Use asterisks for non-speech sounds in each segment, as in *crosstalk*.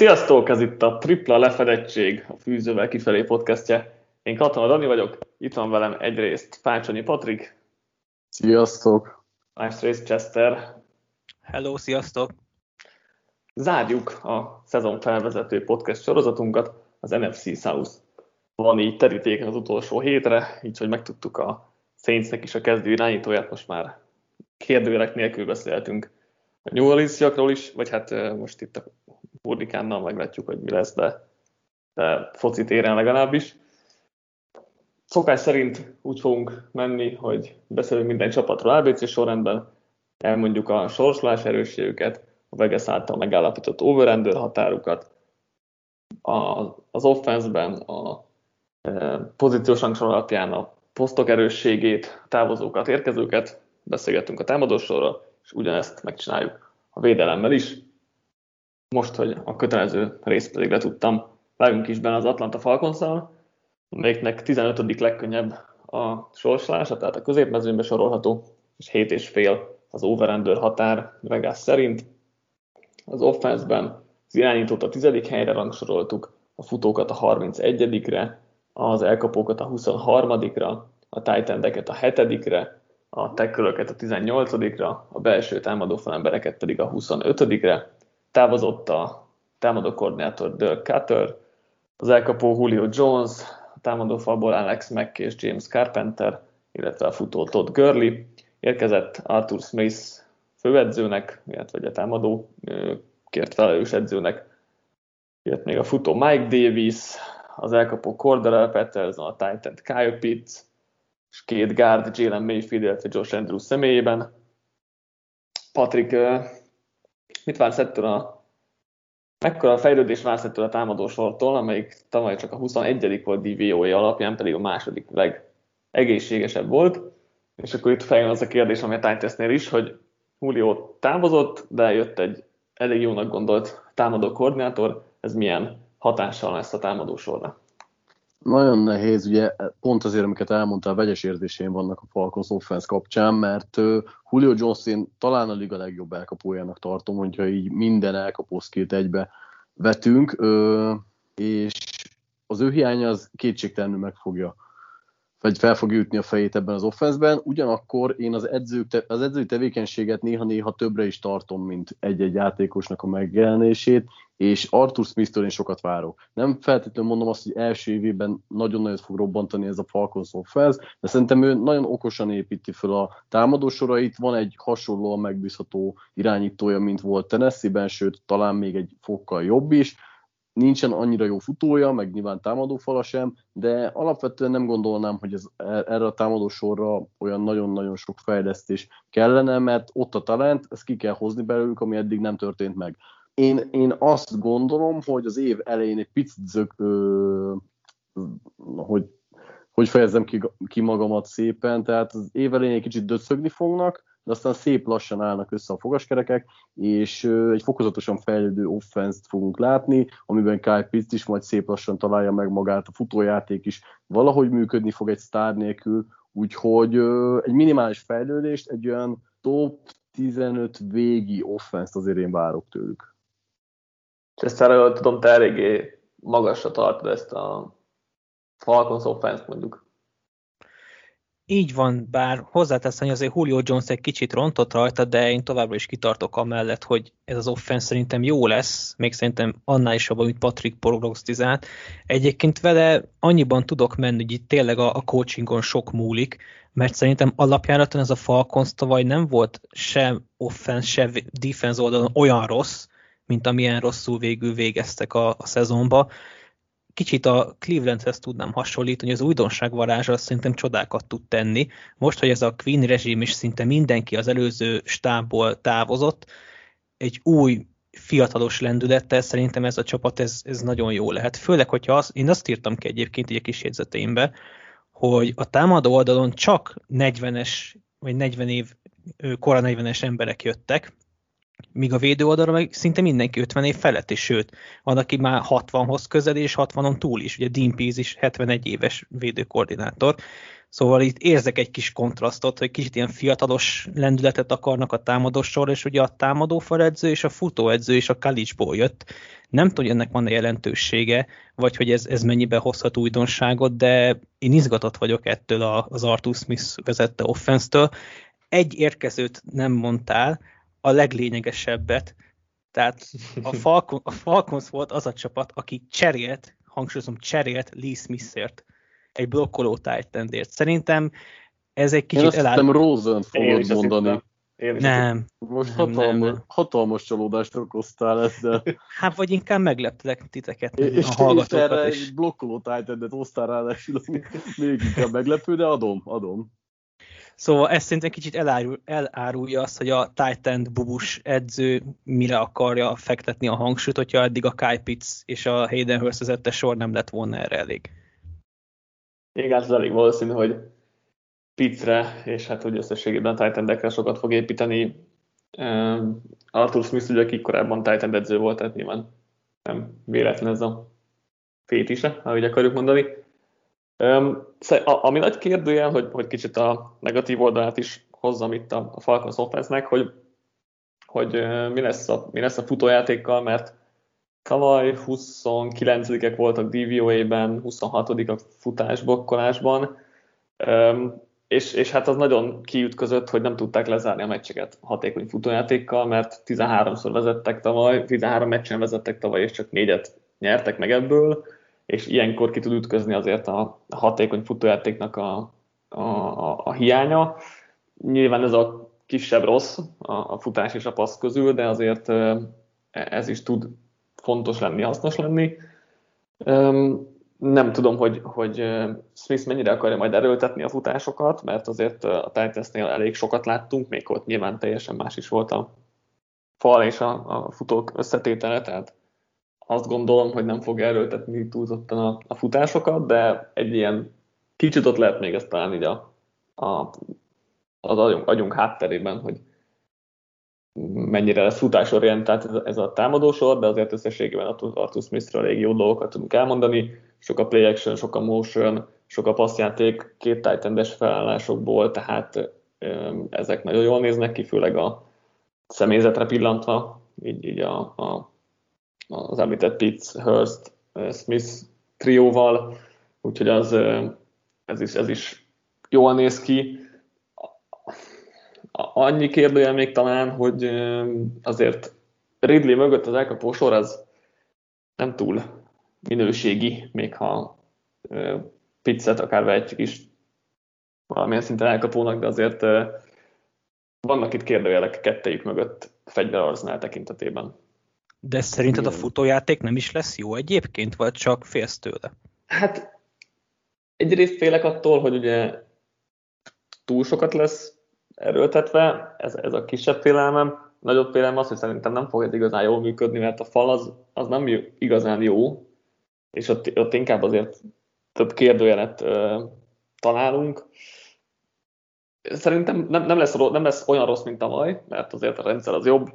Sziasztok, ez itt a Tripla Lefedettség, a Fűzővel kifelé podcastje. Én Katona Dani vagyok, itt van velem egyrészt Fácsonyi Patrik. Sziasztok. Másrészt Chester. Hello, sziasztok. Zárjuk a szezon felvezető podcast sorozatunkat, az NFC South. Van így terítéken az utolsó hétre, így hogy megtudtuk a Saintsnek is a kezdő irányítóját, most már kérdőjelek nélkül beszéltünk a New Orleans is, vagy hát most itt a Burdikánnal meglátjuk, hogy mi lesz, de, de foci téren legalábbis. Szokás szerint úgy fogunk menni, hogy beszélünk minden csapatról ABC sorrendben, elmondjuk a sorsolás erősségüket, a Vegas által megállapított over határukat, a, az offense-ben a e, pozíciós rangsor alapján a posztok erősségét, távozókat, érkezőket, beszélgetünk a támadósorról, és ugyanezt megcsináljuk a védelemmel is. Most, hogy a kötelező részt pedig letudtam, vágunk is benne az Atlanta falcons amelyiknek 15. legkönnyebb a sorsolása, tehát a középmezőnybe sorolható, és 7,5 az over határ Vegas szerint. Az offense-ben az irányítót a 10. helyre rangsoroltuk, a futókat a 31-re, az elkapókat a 23-ra, a tight a 7-re, a tekölöket a 18-ra, a belső támadó falembereket pedig a 25-re. Távozott a támadó koordinátor Dirk Cutter, az elkapó Julio Jones, a támadó falból Alex Mack és James Carpenter, illetve a futó Todd Gurley. Érkezett Arthur Smith főedzőnek, illetve a támadó kért felelős edzőnek, jött még a futó Mike Davis, az elkapó Cordell Patterson, a Titan Kyle Pitts, és két guard, Jalen Mayfield, illetve Josh Andrews személyében. Patrik, mit vársz ettől a Mekkora fejlődés vársz ettől a támadósortól, amelyik tavaly csak a 21. volt DVOA alapján, pedig a második legegészségesebb volt. És akkor itt feljön az a kérdés, ami a Titans-nél is, hogy Julio távozott, de jött egy elég jónak gondolt támadó koordinátor, ez milyen hatással lesz a támadósorra? Nagyon nehéz, ugye pont azért, amiket elmondtál, vegyes érzéseim vannak a Falcons offense kapcsán, mert Julio Jones én talán a liga legjobb elkapójának tartom, hogyha így minden elkapószkét egybe vetünk, és az ő hiánya az kétségtelenül meg fogja vagy fel fog ütni a fejét ebben az offenszben, ugyanakkor én az, edzők, az edzői tevékenységet néha-néha többre is tartom, mint egy-egy játékosnak a megjelenését, és Arthur Smith-től én sokat várok. Nem feltétlenül mondom azt, hogy első évében nagyon nagyot fog robbantani ez a Falcons offense, de szerintem ő nagyon okosan építi fel a támadósorait, van egy hasonlóan megbízható irányítója, mint volt Tennessee-ben, sőt, talán még egy fokkal jobb is, nincsen annyira jó futója, meg nyilván támadófala sem, de alapvetően nem gondolnám, hogy ez, erre a támadósorra olyan nagyon-nagyon sok fejlesztés kellene, mert ott a talent, ezt ki kell hozni belőlük, ami eddig nem történt meg. Én, én azt gondolom, hogy az év elején egy picit zök, ö, hogy, hogy fejezzem ki, ki magamat szépen, tehát az év elején egy kicsit döcögni fognak, de aztán szép lassan állnak össze a fogaskerekek, és egy fokozatosan fejlődő offense fogunk látni, amiben Kyle Pitts is majd szép lassan találja meg magát, a futójáték is valahogy működni fog egy sztár nélkül, úgyhogy egy minimális fejlődést, egy olyan top 15 végi offense azért én várok tőlük. Ezt erről tudom, te eléggé magasra tartod ezt a Falcons offense mondjuk. Így van, bár hozzáteszem, hogy azért Julio Jones egy kicsit rontott rajta, de én továbbra is kitartok amellett, hogy ez az offense szerintem jó lesz, még szerintem annál is jobban, mint Patrick prognosztizált. Egyébként vele annyiban tudok menni, hogy itt tényleg a, a coachingon sok múlik, mert szerintem alapjáraton ez a Falcons tavaly nem volt se offense, se defense oldalon olyan rossz, mint amilyen rosszul végül végeztek a, a szezonba kicsit a Clevelandhez tudnám hasonlítani, az újdonság varázsa szerintem csodákat tud tenni. Most, hogy ez a Queen rezsim is szinte mindenki az előző stábból távozott, egy új fiatalos lendülettel szerintem ez a csapat ez, ez nagyon jó lehet. Főleg, hogyha az, én azt írtam ki egyébként így a kis jegyzeteimbe, hogy a támadó oldalon csak 40-es vagy 40 év, kora 40-es emberek jöttek, míg a védő oldalra meg szinte mindenki 50 év felett, és sőt, van, aki már 60-hoz közel, és 60-on túl is. Ugye Dean Pease is 71 éves védőkoordinátor, Szóval itt érzek egy kis kontrasztot, hogy kicsit ilyen fiatalos lendületet akarnak a támadó sor, és ugye a támadó faledző és a futóedző is a kalicsból jött. Nem tudom, hogy ennek van-e jelentősége, vagy hogy ez, ez mennyiben hozhat újdonságot, de én izgatott vagyok ettől az Arthur Smith vezette offense-től. Egy érkezőt nem mondtál, a leglényegesebbet, tehát a, *laughs* Falcon, a Falcons volt az a csapat, aki cserélt, hangsúlyozom, cserélt Lee Smithért egy blokkoló titan Szerintem ez egy kicsit. Én Rosen fogod mondani. Nem. Most nem, hatalmas, nem. hatalmas csalódást okoztál ezzel. *laughs* Hát vagy inkább megleptek titeket, és, a hallgatókat és egy blokkoló titan hoztál ráadásul, még inkább meglepő, de adom, adom. Szóval ez szerintem kicsit elárul, elárulja azt, hogy a Titan bubus edző mire akarja fektetni a hangsúlyt, hogyha eddig a Kai Pitts és a Hayden Hurst sor nem lett volna erre elég. Igen, hát ez elég valószínű, hogy Pittsre, és hát hogy összességében Titan sokat fog építeni. Arthur Smith ugye, aki korábban Titan edző volt, tehát nyilván nem véletlen ez a fétise, ahogy akarjuk mondani. Ami nagy kérdőjel, hogy, hogy kicsit a negatív oldalát is hozzam itt a, a Falcons offense hogy, hogy mi, lesz a, mi lesz a futójátékkal, mert tavaly 29-ek voltak DVOA-ben, 26 a futásbokkolásban, és, és hát az nagyon kiütközött, hogy nem tudták lezárni a meccseket hatékony futójátékkal, mert 13-szor vezettek tavaly, 13 meccsen vezettek tavaly, és csak négyet nyertek meg ebből, és ilyenkor ki tud ütközni azért a hatékony futójátéknak a, a, a, a hiánya. Nyilván ez a kisebb rossz a, a futás és a passz közül, de azért ez is tud fontos lenni, hasznos lenni. Nem tudom, hogy, hogy Smith mennyire akarja majd erőltetni a futásokat, mert azért a Titansnél elég sokat láttunk, még ott nyilván teljesen más is volt a fal és a, a futók összetétele, tehát azt gondolom, hogy nem fog erőltetni túlzottan a, a futásokat, de egy ilyen kicsit ott lehet még ezt talán így a, a, az agyunk, agyunk hátterében, hogy mennyire lesz futásorientált ez, ez a támadósor, de azért összességében a Arthur Smithről elég jó dolgokat tudunk elmondani. Sok a play action, sok a motion, sok a passzjáték, két titan felállásokból, tehát ezek nagyon jól néznek ki, főleg a személyzetre pillantva, így, így a, a, az említett Pitts, Hurst, Smith trióval, úgyhogy az, ez is, ez is jól néz ki annyi kérdőjel még talán, hogy azért Ridley mögött az elkapó sor az nem túl minőségi, még ha pizzet akár vehetjük is valamilyen szinten elkapónak, de azért vannak itt kérdőjelek kettejük mögött fegyverarznál tekintetében. De szerinted a futójáték nem is lesz jó egyébként, vagy csak félsz tőle? Hát egyrészt félek attól, hogy ugye túl sokat lesz erőltetve, ez, ez a kisebb félelmem. Nagyobb félelem az, hogy szerintem nem fog ez igazán jól működni, mert a fal az, az nem igazán jó, és ott, ott inkább azért több kérdőjelet ö, találunk. Szerintem nem, nem, lesz, nem lesz olyan rossz, mint tavaly, mert azért a rendszer az jobb.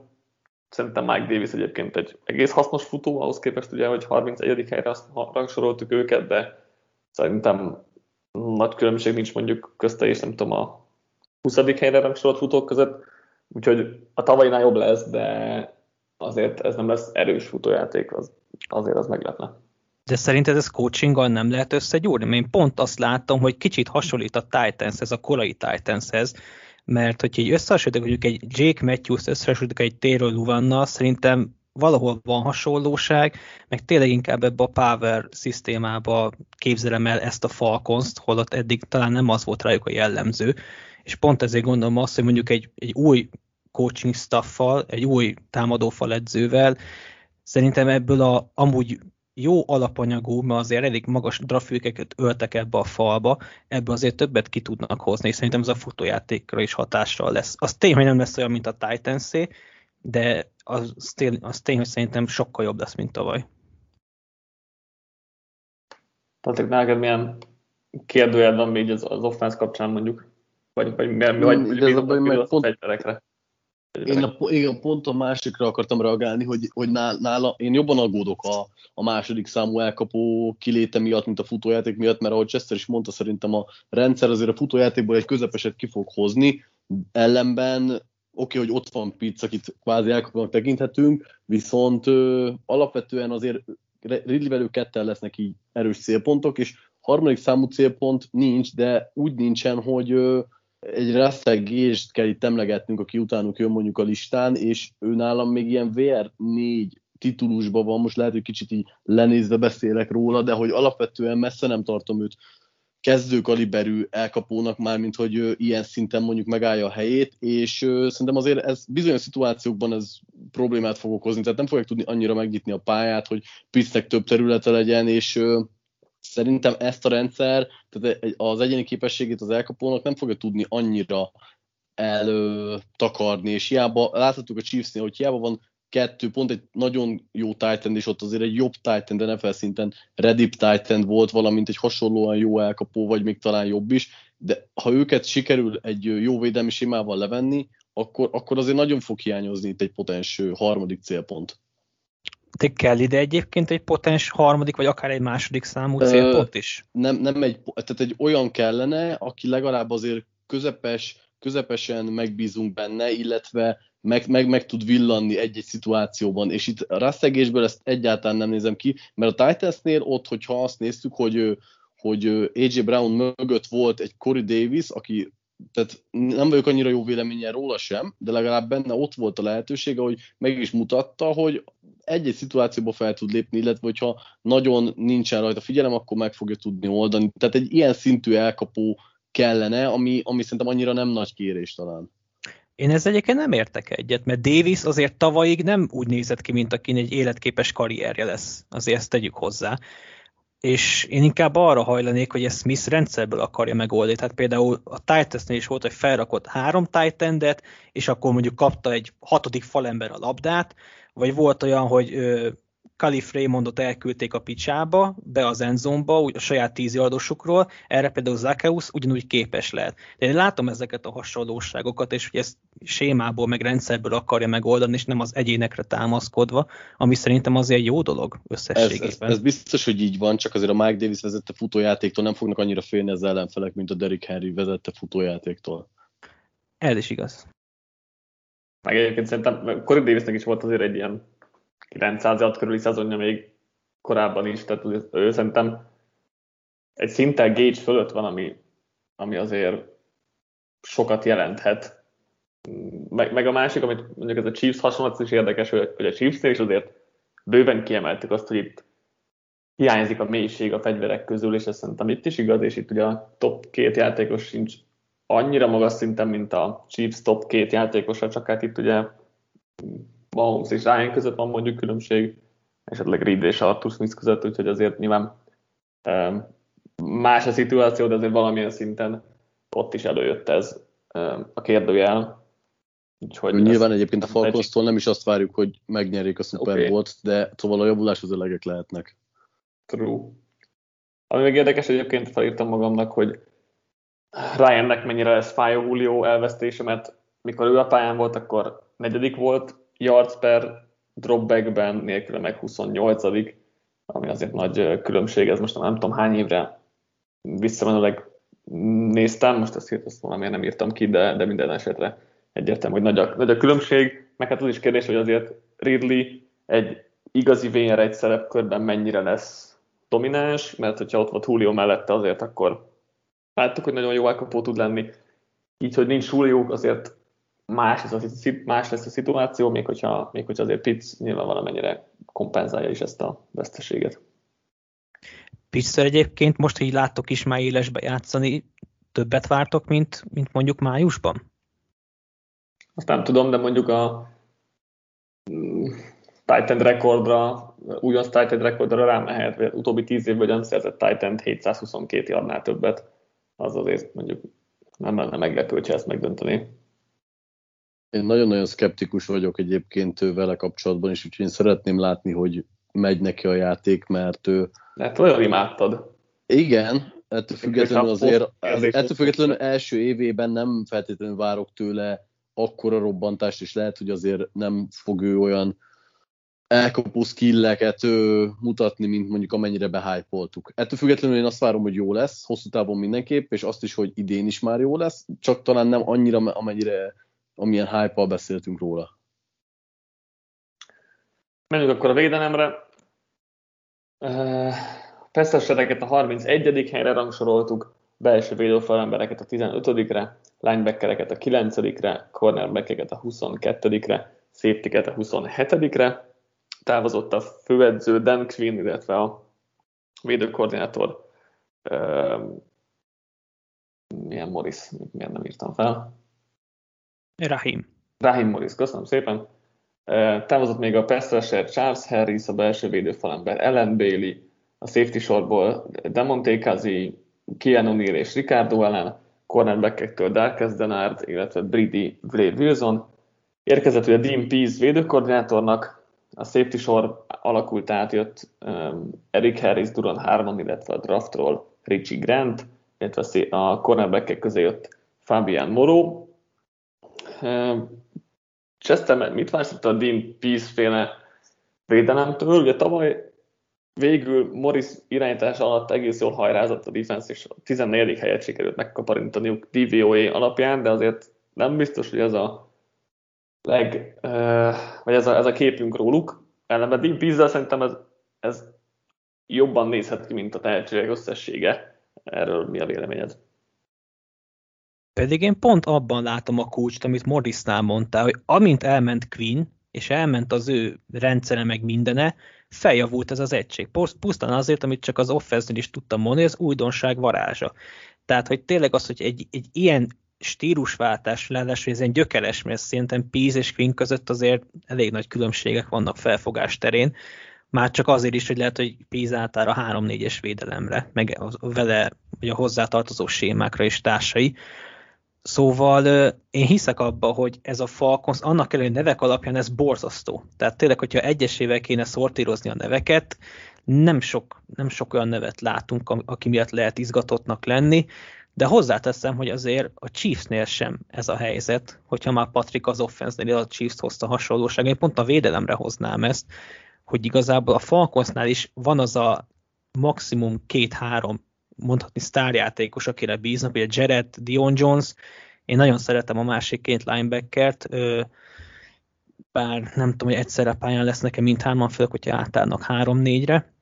Szerintem Mike Davis egyébként egy egész hasznos futó, ahhoz képest ugye, hogy 31. helyre azt rangsoroltuk őket, de szerintem nagy különbség nincs mondjuk közte és nem tudom a 20. helyre rangsorolt futók között, úgyhogy a tavainál jobb lesz, de azért ez nem lesz erős futójáték, az, azért az meglepne. De szerinted ez coachinggal nem lehet összegyúrni? Én pont azt látom, hogy kicsit hasonlít a Titanshez, a korai Titanshez, mert hogyha így összehasonlítok, mondjuk egy Jake Matthews összehasonlítok egy Taylor Luvannal, szerintem valahol van hasonlóság, meg tényleg inkább ebbe a power szisztémába képzelem el ezt a Falcons-t, holott eddig talán nem az volt rájuk a jellemző, és pont ezért gondolom azt, hogy mondjuk egy, egy új coaching staffal, egy új támadófal edzővel, szerintem ebből a amúgy jó alapanyagú, mert azért elég magas draftfőkeket öltek ebbe a falba, ebből azért többet ki tudnak hozni, és szerintem ez a futójátékra is hatással lesz. Az tény, hogy nem lesz olyan, mint a titans de az tény, az tény, hogy szerintem sokkal jobb lesz, mint tavaly. Patrik, neked milyen kérdőjel van még az, az offense kapcsán mondjuk? Vagy, vagy, vagy, vagy, vagy igazából meg pont, Én a, igen, pont a másikra akartam reagálni, hogy, hogy nála, én jobban aggódok a, a második számú elkapó kiléte miatt, mint a futójáték miatt, mert ahogy Chester is mondta, szerintem a rendszer azért a futójátékból egy közepeset ki fog hozni, ellenben oké, okay, hogy ott van Pitts, akit kvázi elkapónak tekinthetünk, viszont ö, alapvetően azért Ridley velő ketten lesznek így erős célpontok, és harmadik számú célpont nincs, de úgy nincsen, hogy ö, egy Russell Gage-t kell itt emlegetnünk, aki utánuk jön mondjuk a listán, és ő nálam még ilyen VR4 titulusban van, most lehet, hogy kicsit így lenézve beszélek róla, de hogy alapvetően messze nem tartom őt kezdőkaliberű elkapónak már, mint hogy ilyen szinten mondjuk megállja a helyét, és szerintem azért ez bizonyos szituációkban ez problémát fog okozni, tehát nem fogják tudni annyira megnyitni a pályát, hogy Pisznek több területe legyen, és szerintem ezt a rendszer, tehát az egyéni képességét az elkapónak nem fogja tudni annyira eltakarni, és hiába láthatjuk a chiefs hogy hiába van kettő, pont egy nagyon jó Titan, és ott azért egy jobb Titan, de NFL szinten Redip Titan volt, valamint egy hasonlóan jó elkapó, vagy még talán jobb is, de ha őket sikerül egy jó védelmi simával levenni, akkor, akkor azért nagyon fog hiányozni itt egy potens harmadik célpont. De kell ide egyébként egy potens harmadik, vagy akár egy második számú célpont is? Nem, nem egy, tehát egy olyan kellene, aki legalább azért közepes, közepesen megbízunk benne, illetve meg, meg, meg tud villanni egy-egy szituációban, és itt rasszegésből ezt egyáltalán nem nézem ki, mert a Titansnél ott, hogyha azt néztük, hogy, hogy AJ Brown mögött volt egy Corey Davis, aki tehát nem vagyok annyira jó véleményen róla sem, de legalább benne ott volt a lehetősége, hogy meg is mutatta, hogy egy-egy szituációba fel tud lépni, illetve hogyha nagyon nincsen rajta figyelem, akkor meg fogja tudni oldani. Tehát egy ilyen szintű elkapó kellene, ami, ami szerintem annyira nem nagy kérés talán. Én ezzel egyébként nem értek egyet, mert Davis azért tavalyig nem úgy nézett ki, mint aki egy életképes karrierje lesz. Azért ezt tegyük hozzá. És én inkább arra hajlanék, hogy ezt Smith rendszerből akarja megoldani. Tehát például a Titansnél is volt, hogy felrakott három titan és akkor mondjuk kapta egy hatodik falember a labdát, vagy volt olyan, hogy Calif Raymondot elküldték a picsába, be az enzomba, úgy a saját tízjardosukról, erre például Zakeus ugyanúgy képes lehet. De én látom ezeket a hasonlóságokat, és hogy ezt sémából, meg rendszerből akarja megoldani, és nem az egyénekre támaszkodva, ami szerintem azért jó dolog összességében. Ez, ez, ez biztos, hogy így van, csak azért a Mike Davis vezette futójátéktól nem fognak annyira félni az ellenfelek, mint a Derrick Henry vezette futójátéktól. Ez is igaz. Meg egyébként szerintem Corey Davisnek is volt azért egy ilyen 900 yard körüli szezonja még korábban is, tehát ő szerintem egy szinttel Gage fölött van, ami, ami azért sokat jelenthet. Meg, meg a másik, amit mondjuk ez a Chiefs hasonlat is érdekes, hogy a Chiefs-nél is azért bőven kiemeltük azt, hogy itt hiányzik a mélység a fegyverek közül, és ez szerintem itt is igaz, és itt ugye a top két játékos sincs annyira magas szinten, mint a Chiefs top két játékosa, csak hát itt ugye Mahomes és Ryan között van mondjuk különbség, esetleg Reed és Arthur Smith között, úgyhogy azért nyilván más a szituáció, de azért valamilyen szinten ott is előjött ez a kérdőjel. Úgyhogy Nyilván egyébként a falcons nem is azt várjuk, hogy megnyerjék a Super okay. Bowl-t, de szóval a javulás az elegek lehetnek. True. Ami még érdekes, egyébként felírtam magamnak, hogy Ryannek mennyire lesz fájó Julio elvesztése, mert mikor ő a pályán volt, akkor negyedik volt, yards per dropbackben, nélkül meg 28 ami azért nagy különbség, ez most nem tudom hány évre visszamenőleg néztem, most ezt, ezt valamiért nem írtam ki, de, de minden esetre egyértelmű, hogy nagy a, nagy a különbség, meg hát az is kérdés, hogy azért Ridley egy igazi VR egy szerepkörben mennyire lesz domináns, mert hogyha ott volt Julio mellette azért, akkor láttuk, hogy nagyon jó elkapó tud lenni. Így, hogy nincs Julio, azért más lesz, a, más lesz a szituáció, még hogyha, még hogyha azért Pitts nyilván valamennyire kompenzálja is ezt a veszteséget. pitts egyébként most, hogy láttok is már élesbe játszani, többet vártok, mint, mint mondjuk májusban? Azt nem tudom, de mondjuk a mm, Titan rekordra, újonc Titan rekordra rámehet, utóbbi tíz évben nem szerzett Titan 722 yardnál többet, az azért mondjuk nem lenne meglepő, hogyha ezt megdönteni. Én nagyon-nagyon szkeptikus vagyok egyébként vele kapcsolatban, és úgyhogy én szeretném látni, hogy megy neki a játék, mert ő... Hát olyan imádtad. Igen, ettől függetlenül azért, ettől függetlenül első évében nem feltétlenül várok tőle akkora robbantást, és lehet, hogy azért nem fog ő olyan elkapó skilleket ő, mutatni, mint mondjuk amennyire behypoltuk. Ettől függetlenül én azt várom, hogy jó lesz, hosszú távon mindenképp, és azt is, hogy idén is már jó lesz, csak talán nem annyira, amennyire, amilyen hype beszéltünk róla. Menjünk akkor a védelemre. Pesztesereket a 31. helyre rangsoroltuk, belső védőfalembereket a 15-re, linebackereket a 9-re, cornerbackeket a 22-re, safety a 27-re. Távozott a főedző Dan Quinn, illetve a védőkoordinátor uh, milyen Morris, miért nem írtam fel? Rahim. Rahim Morris, köszönöm szépen. Távozott még a pass Charles Harris, a belső védőfalember Ellen Bailey, a safety sorból Demonte Kazi, Keanu Neal és Ricardo ellen, cornerbackektől Darkes Denard, illetve Brady Blade Wilson. Érkezett ugye Dean Pease védőkoordinátornak, a safety sor alakult át, jött um, Eric Harris, Duran Harmon, illetve a draftról Richie Grant, illetve a cornerbackek közé jött Fabian Moro. Chester mit vársz a Dean Peace féle védelemtől? Ugye tavaly végül Morris irányítás alatt egész jól hajrázott a defense, és a 14. helyet sikerült megkaparintaniuk DVOA alapján, de azért nem biztos, hogy ez a leg, vagy ez a, ez a képünk róluk. Ellenben Dean Pizza szerintem ez, ez jobban nézhet ki, mint a tehetségek összessége. Erről mi a véleményed? Pedig én pont abban látom a kulcsot, amit Morrisnál mondta, hogy amint elment Queen, és elment az ő rendszere meg mindene, feljavult ez az egység. Pusztán azért, amit csak az offense is tudtam mondani, az újdonság varázsa. Tehát, hogy tényleg az, hogy egy, egy ilyen stílusváltás lenne, hogy ez egy gyökeres, mert szerintem Peace és Queen között azért elég nagy különbségek vannak felfogás terén. Már csak azért is, hogy lehet, hogy Peace átáll a 3-4-es védelemre, meg vele, vagy a hozzátartozó sémákra és társai. Szóval én hiszek abba, hogy ez a Falcons, annak ellenére nevek alapján ez borzasztó. Tehát tényleg, hogyha egyesével kéne szortírozni a neveket, nem sok, nem sok olyan nevet látunk, aki miatt lehet izgatottnak lenni, de hozzáteszem, hogy azért a Chiefsnél sem ez a helyzet, hogyha már Patrick az offense a Chiefs hozta hasonlóság, én pont a védelemre hoznám ezt, hogy igazából a Falconsnál is van az a maximum két-három mondhatni sztárjátékos, akire bíznak, ugye Jared, Dion Jones, én nagyon szeretem a másik két linebackert, bár nem tudom, hogy egyszerre pályán lesz nekem mindhárman, főleg, hogyha átállnak három-négyre.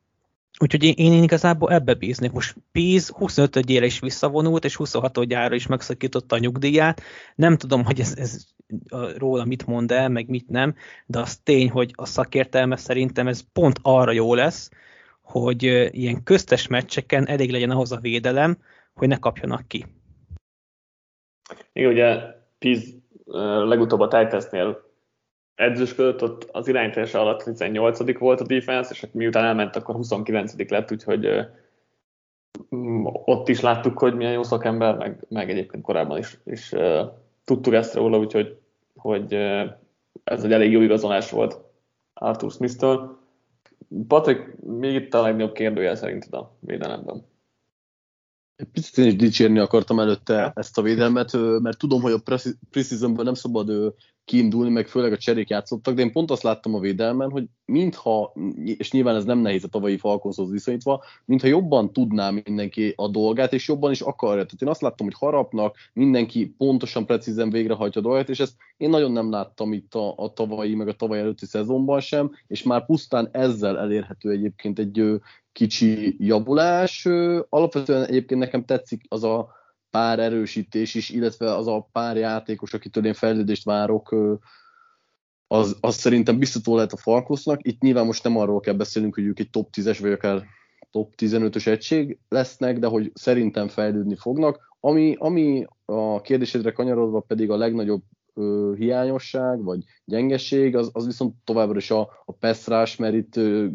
Úgyhogy én, én igazából ebbe bíznék. Most Piz 25-ére is visszavonult, és 26-ára is megszakította a nyugdíját. Nem tudom, hogy ez, ez róla mit mond el, meg mit nem, de az tény, hogy a szakértelme szerintem ez pont arra jó lesz, hogy ilyen köztes meccseken elég legyen ahhoz a védelem, hogy ne kapjanak ki. Igen, ugye Piz legutóbb a Titansnél edzősködött, ott az irányítása alatt 18 volt a defense, és miután elment, akkor 29 lett, úgyhogy ott is láttuk, hogy milyen jó szakember, meg, meg egyébként korábban is, is tudtuk ezt róla, úgyhogy hogy, ez egy elég jó igazolás volt Arthur Smith-től. Patrik, még itt a legnagyobb kérdője szerinted a védelemben? Egy picit én is dicsérni akartam előtte ezt a védelmet, mert tudom, hogy a preseasonből nem szabad kiindulni, meg főleg a cserék játszottak, de én pont azt láttam a védelmen, hogy mintha, és nyilván ez nem nehéz a tavalyi Falconshoz viszonyítva, mintha jobban tudná mindenki a dolgát, és jobban is akarja. Tehát én azt láttam, hogy harapnak, mindenki pontosan, precízen végrehajtja a dolgát, és ezt én nagyon nem láttam itt a, a tavalyi, meg a tavaly előtti szezonban sem, és már pusztán ezzel elérhető egyébként egy kicsi javulás. Alapvetően egyébként nekem tetszik az a pár erősítés is, illetve az a pár játékos, akitől én fejlődést várok, az, az szerintem biztató lehet a Falkosznak. Itt nyilván most nem arról kell beszélnünk, hogy ők egy top 10-es vagy akár top 15-ös egység lesznek, de hogy szerintem fejlődni fognak. Ami, ami a kérdésedre kanyarodva pedig a legnagyobb ö, hiányosság, vagy gyengeség, az, az viszont továbbra is a, a pass mert itt ö,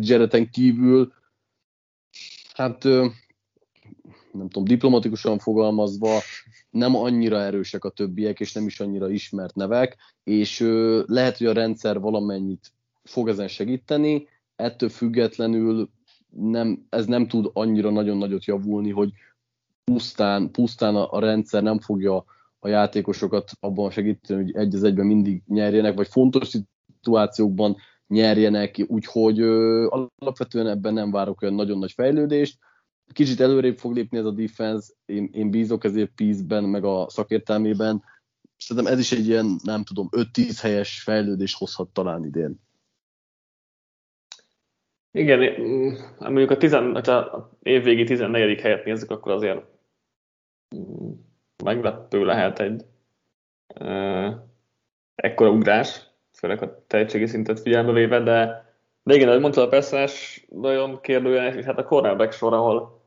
Jareten kívül, hát nem tudom, diplomatikusan fogalmazva, nem annyira erősek a többiek, és nem is annyira ismert nevek, és lehet, hogy a rendszer valamennyit fog ezen segíteni, ettől függetlenül nem, ez nem tud annyira nagyon nagyot javulni, hogy pusztán, pusztán a, a rendszer nem fogja a játékosokat abban segíteni, hogy egy az egyben mindig nyerjenek, vagy fontos szituációkban nyerjenek, úgyhogy ö, alapvetően ebben nem várok olyan nagyon nagy fejlődést. Kicsit előrébb fog lépni ez a defense, én, én bízok ezért Peace-ben, meg a szakértelmében. Szerintem ez is egy ilyen, nem tudom, 5-10 helyes fejlődés hozhat talán idén. Igen, mm, mondjuk a, tizen, a évvégi 14. helyet nézzük, akkor azért mm, meglepő lehet egy uh, ekkora ugrás, főleg a tehetségi szintet figyelembe véve, de, de igen, ahogy mondtad, a Perszás nagyon kérdőjeles, és hát a cornerback sor, ahol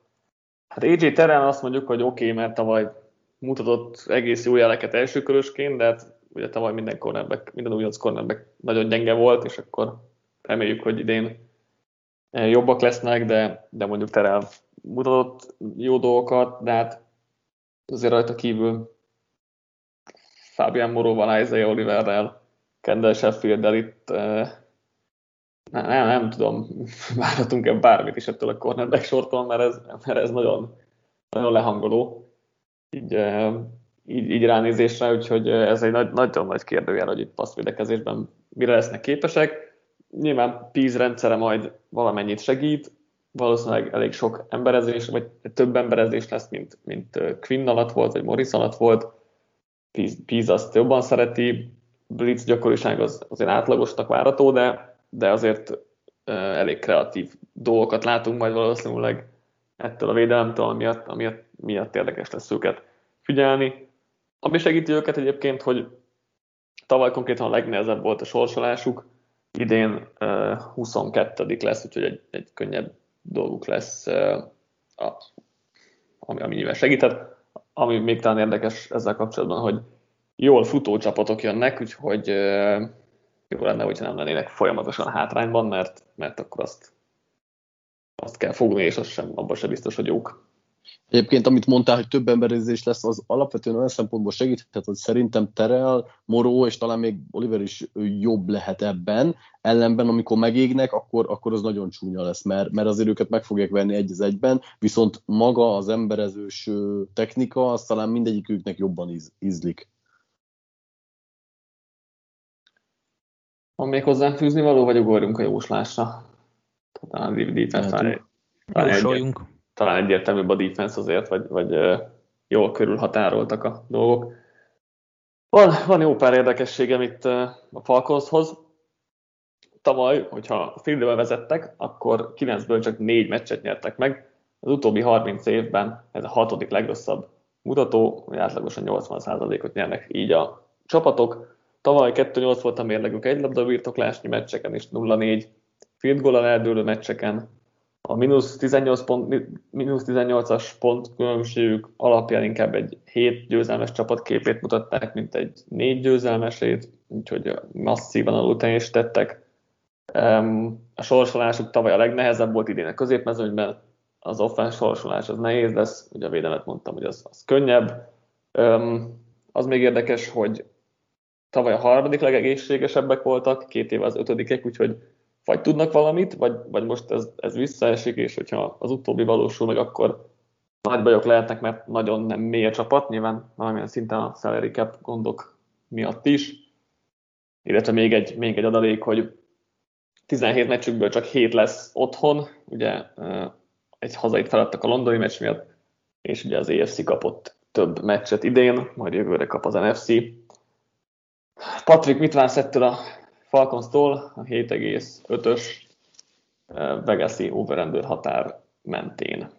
hát AJ Terrell azt mondjuk, hogy oké, okay, mert tavaly mutatott egész jó jeleket elsőkörösként, de hát ugye tavaly minden cornerback, minden újonc cornerback nagyon gyenge volt, és akkor reméljük, hogy idén jobbak lesznek, de, de mondjuk Terrell mutatott jó dolgokat, de hát azért rajta kívül Fabian Moróval, Isaiah Oliverrel, Kendall Sheffield-del itt nem, nem, tudom, *laughs* várhatunk-e bármit is ettől a cornerback sortól, mert ez, mert ez nagyon, nagyon lehangoló így, így, így ránézésre, úgyhogy ez egy nagy, nagyon nagy kérdőjel, hogy itt passzvédekezésben mire lesznek képesek. Nyilván PIZ rendszere majd valamennyit segít, valószínűleg elég sok emberezés, vagy több emberezés lesz, mint, mint Quinn alatt volt, vagy Morris alatt volt. Píz azt jobban szereti, blitz gyakoriság az azért átlagosnak várható, de, de azért uh, elég kreatív dolgokat látunk majd valószínűleg ettől a védelemtől, amiatt, amiatt miatt érdekes lesz őket figyelni. Ami segíti őket egyébként, hogy tavaly konkrétan a legnehezebb volt a sorsolásuk, idén uh, 22. lesz, úgyhogy egy, egy könnyebb dolguk lesz, ami, ami nyilván segített. Ami még talán érdekes ezzel kapcsolatban, hogy jól futó csapatok jönnek, úgyhogy jó lenne, hogyha nem lennének folyamatosan hátrányban, mert, mert akkor azt, azt kell fogni, és az sem, abban sem biztos, hogy jók. Egyébként, amit mondtál, hogy több emberezés lesz, az alapvetően olyan szempontból segíthet, hogy szerintem Terel, Moró és talán még Oliver is jobb lehet ebben. Ellenben, amikor megégnek, akkor, akkor az nagyon csúnya lesz, mert, mert azért őket meg fogják venni egy az egyben, viszont maga az emberezős technika, az talán mindegyiküknek jobban íz, ízlik. Van még hozzám fűzni való, vagy ugorjunk a jóslásra? Talán defense talán, talán egyértelműbb a defense azért, vagy, vagy jól körülhatároltak a dolgok. Van, van jó pár érdekességem itt a Falconshoz. Tavaly, hogyha fieldbe vezettek, akkor 9-ből csak 4 meccset nyertek meg. Az utóbbi 30 évben ez a hatodik legrosszabb mutató, hogy átlagosan 80%-ot nyernek így a csapatok. Tavaly 2-8 volt a mérlegük egy labda birtoklásnyi meccseken, és 0-4 field goal eldőlő meccseken. A mínusz 18 pont, mínusz 18-as pont különbségük alapján inkább egy 7 győzelmes csapatképét mutatták, mint egy 4 győzelmesét, úgyhogy masszívan alul teljesítettek. A sorsolásuk tavaly a legnehezebb volt idén a középmezőnyben, az offense sorsolás az nehéz lesz, ugye a védelmet mondtam, hogy az, az könnyebb. Az még érdekes, hogy tavaly a harmadik legegészségesebbek voltak, két éve az ötödikek, úgyhogy vagy tudnak valamit, vagy, vagy most ez, ez visszaesik, és hogyha az utóbbi valósul meg, akkor nagy bajok lehetnek, mert nagyon nem mély a csapat, nyilván valamilyen szinten a salary cap gondok miatt is. Illetve még egy, még egy adalék, hogy 17 meccsükből csak 7 lesz otthon, ugye egy hazait feladtak a londoni meccs miatt, és ugye az EFC kapott több meccset idén, majd jövőre kap az NFC. Patrik, mit vársz ettől a Falcons-tól a 7,5-ös eh, Vegas-i határ mentén.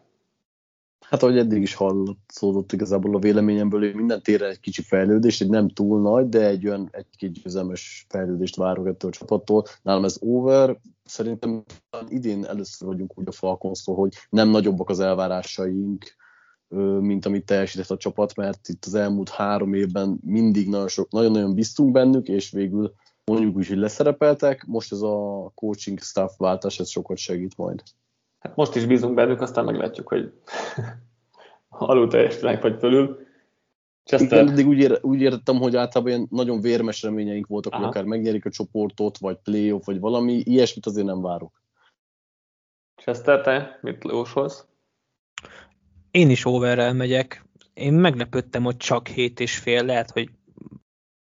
Hát ahogy eddig is hallatszódott igazából a véleményemből, hogy minden téren egy kicsi fejlődés, egy nem túl nagy, de egy olyan egy-két győzelmes fejlődést várok ettől a csapattól. Nálam ez over, szerintem idén először vagyunk úgy a falcons hogy nem nagyobbak az elvárásaink, mint amit teljesített a csapat, mert itt az elmúlt három évben mindig nagyon sok, nagyon-nagyon biztunk bennük, és végül mondjuk úgy, hogy leszerepeltek, most ez a coaching staff váltás, ez sokat segít majd. Hát most is bízunk bennük, aztán meglátjuk, hogy *laughs* alul teljesítenek, vagy fölül. Chester... Igen, eddig úgy, ér, úgy értettem, hogy általában ilyen nagyon vérmes reményeink voltak, Aha. hogy akár megnyerik a csoportot, vagy playoff, vagy valami, ilyesmit azért nem várok. Chester, te mit jósolsz? Én is overrel megyek. én meglepődtem, hogy csak 7 és fél, lehet, hogy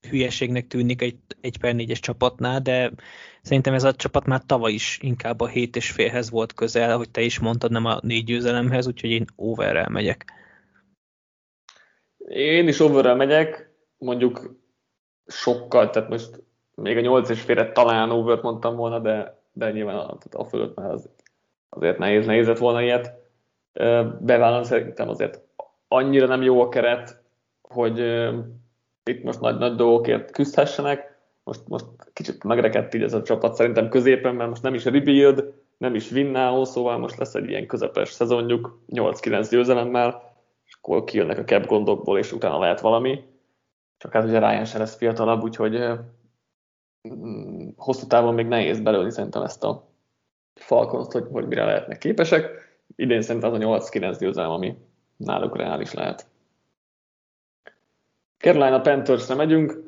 hülyeségnek tűnik egy, egy per négyes csapatnál, de szerintem ez a csapat már tavaly is inkább a 7 és félhez volt közel, hogy te is mondtad, nem a négy győzelemhez, úgyhogy én overrel megyek. Én is overrel megyek, mondjuk sokkal, tehát most még a 8 és félre talán overt mondtam volna, de, de nyilván a, a fölött már az, azért nehéz, nehéz volna ilyet. Bevállalom szerintem azért annyira nem jó a keret, hogy itt most nagy-nagy dolgokért küzdhessenek. Most, most kicsit megrekedt így ez a csapat szerintem középen, mert most nem is rebuild, nem is winnáó, szóval most lesz egy ilyen közepes szezonjuk, 8-9 győzelemmel, és akkor kijönnek a cap gondokból, és utána lehet valami. Csak hát ugye Ryan se lesz fiatalabb, úgyhogy hosszú távon még nehéz belőni szerintem ezt a Falcons, hogy, hogy mire lehetnek képesek. Idén szerintem az a 8-9 győzelem, ami náluk reális lehet. Carolina Panthersre megyünk,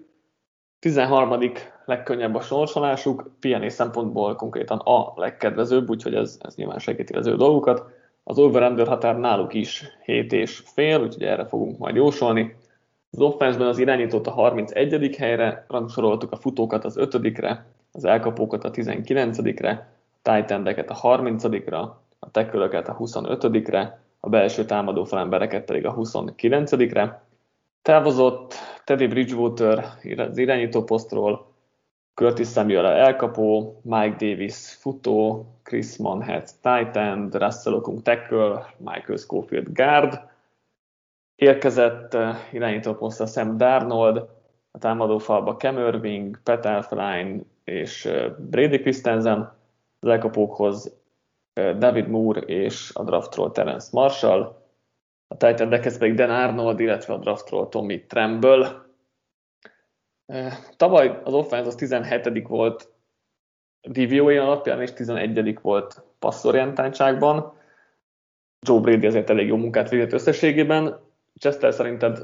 13. legkönnyebb a sorsolásuk, piané szempontból konkrétan a legkedvezőbb, úgyhogy ez, ez nyilván segíti az ő dolgukat. Az over határ náluk is 7 és fél, úgyhogy erre fogunk majd jósolni. Az offenszben az irányítót a 31. helyre, rangsoroltuk a futókat az 5-re, az elkapókat a 19-re, a tight a 30-ra, a tekölöket a 25-re, a belső támadó falembereket pedig a 29-re. Távozott Teddy Bridgewater az irányító posztról, Curtis Samuel elkapó, Mike Davis futó, Chris Manhattan tight end, Russell Okung tackle, Michael Schofield guard. Érkezett eh, irányító posztra Sam Darnold, a támadó falba Cam Irving, Pat Elfline és eh, Brady Christensen, az elkapókhoz David Moore és a draftról Terence Marshall, a Titan-ekhez pedig Dan Arnold, illetve a draftról Tommy Tremble. Tavaly az offense az 17 volt DVOA alapján, és 11 volt passzorientáltságban. Joe Brady azért elég jó munkát végzett összességében. Chester szerinted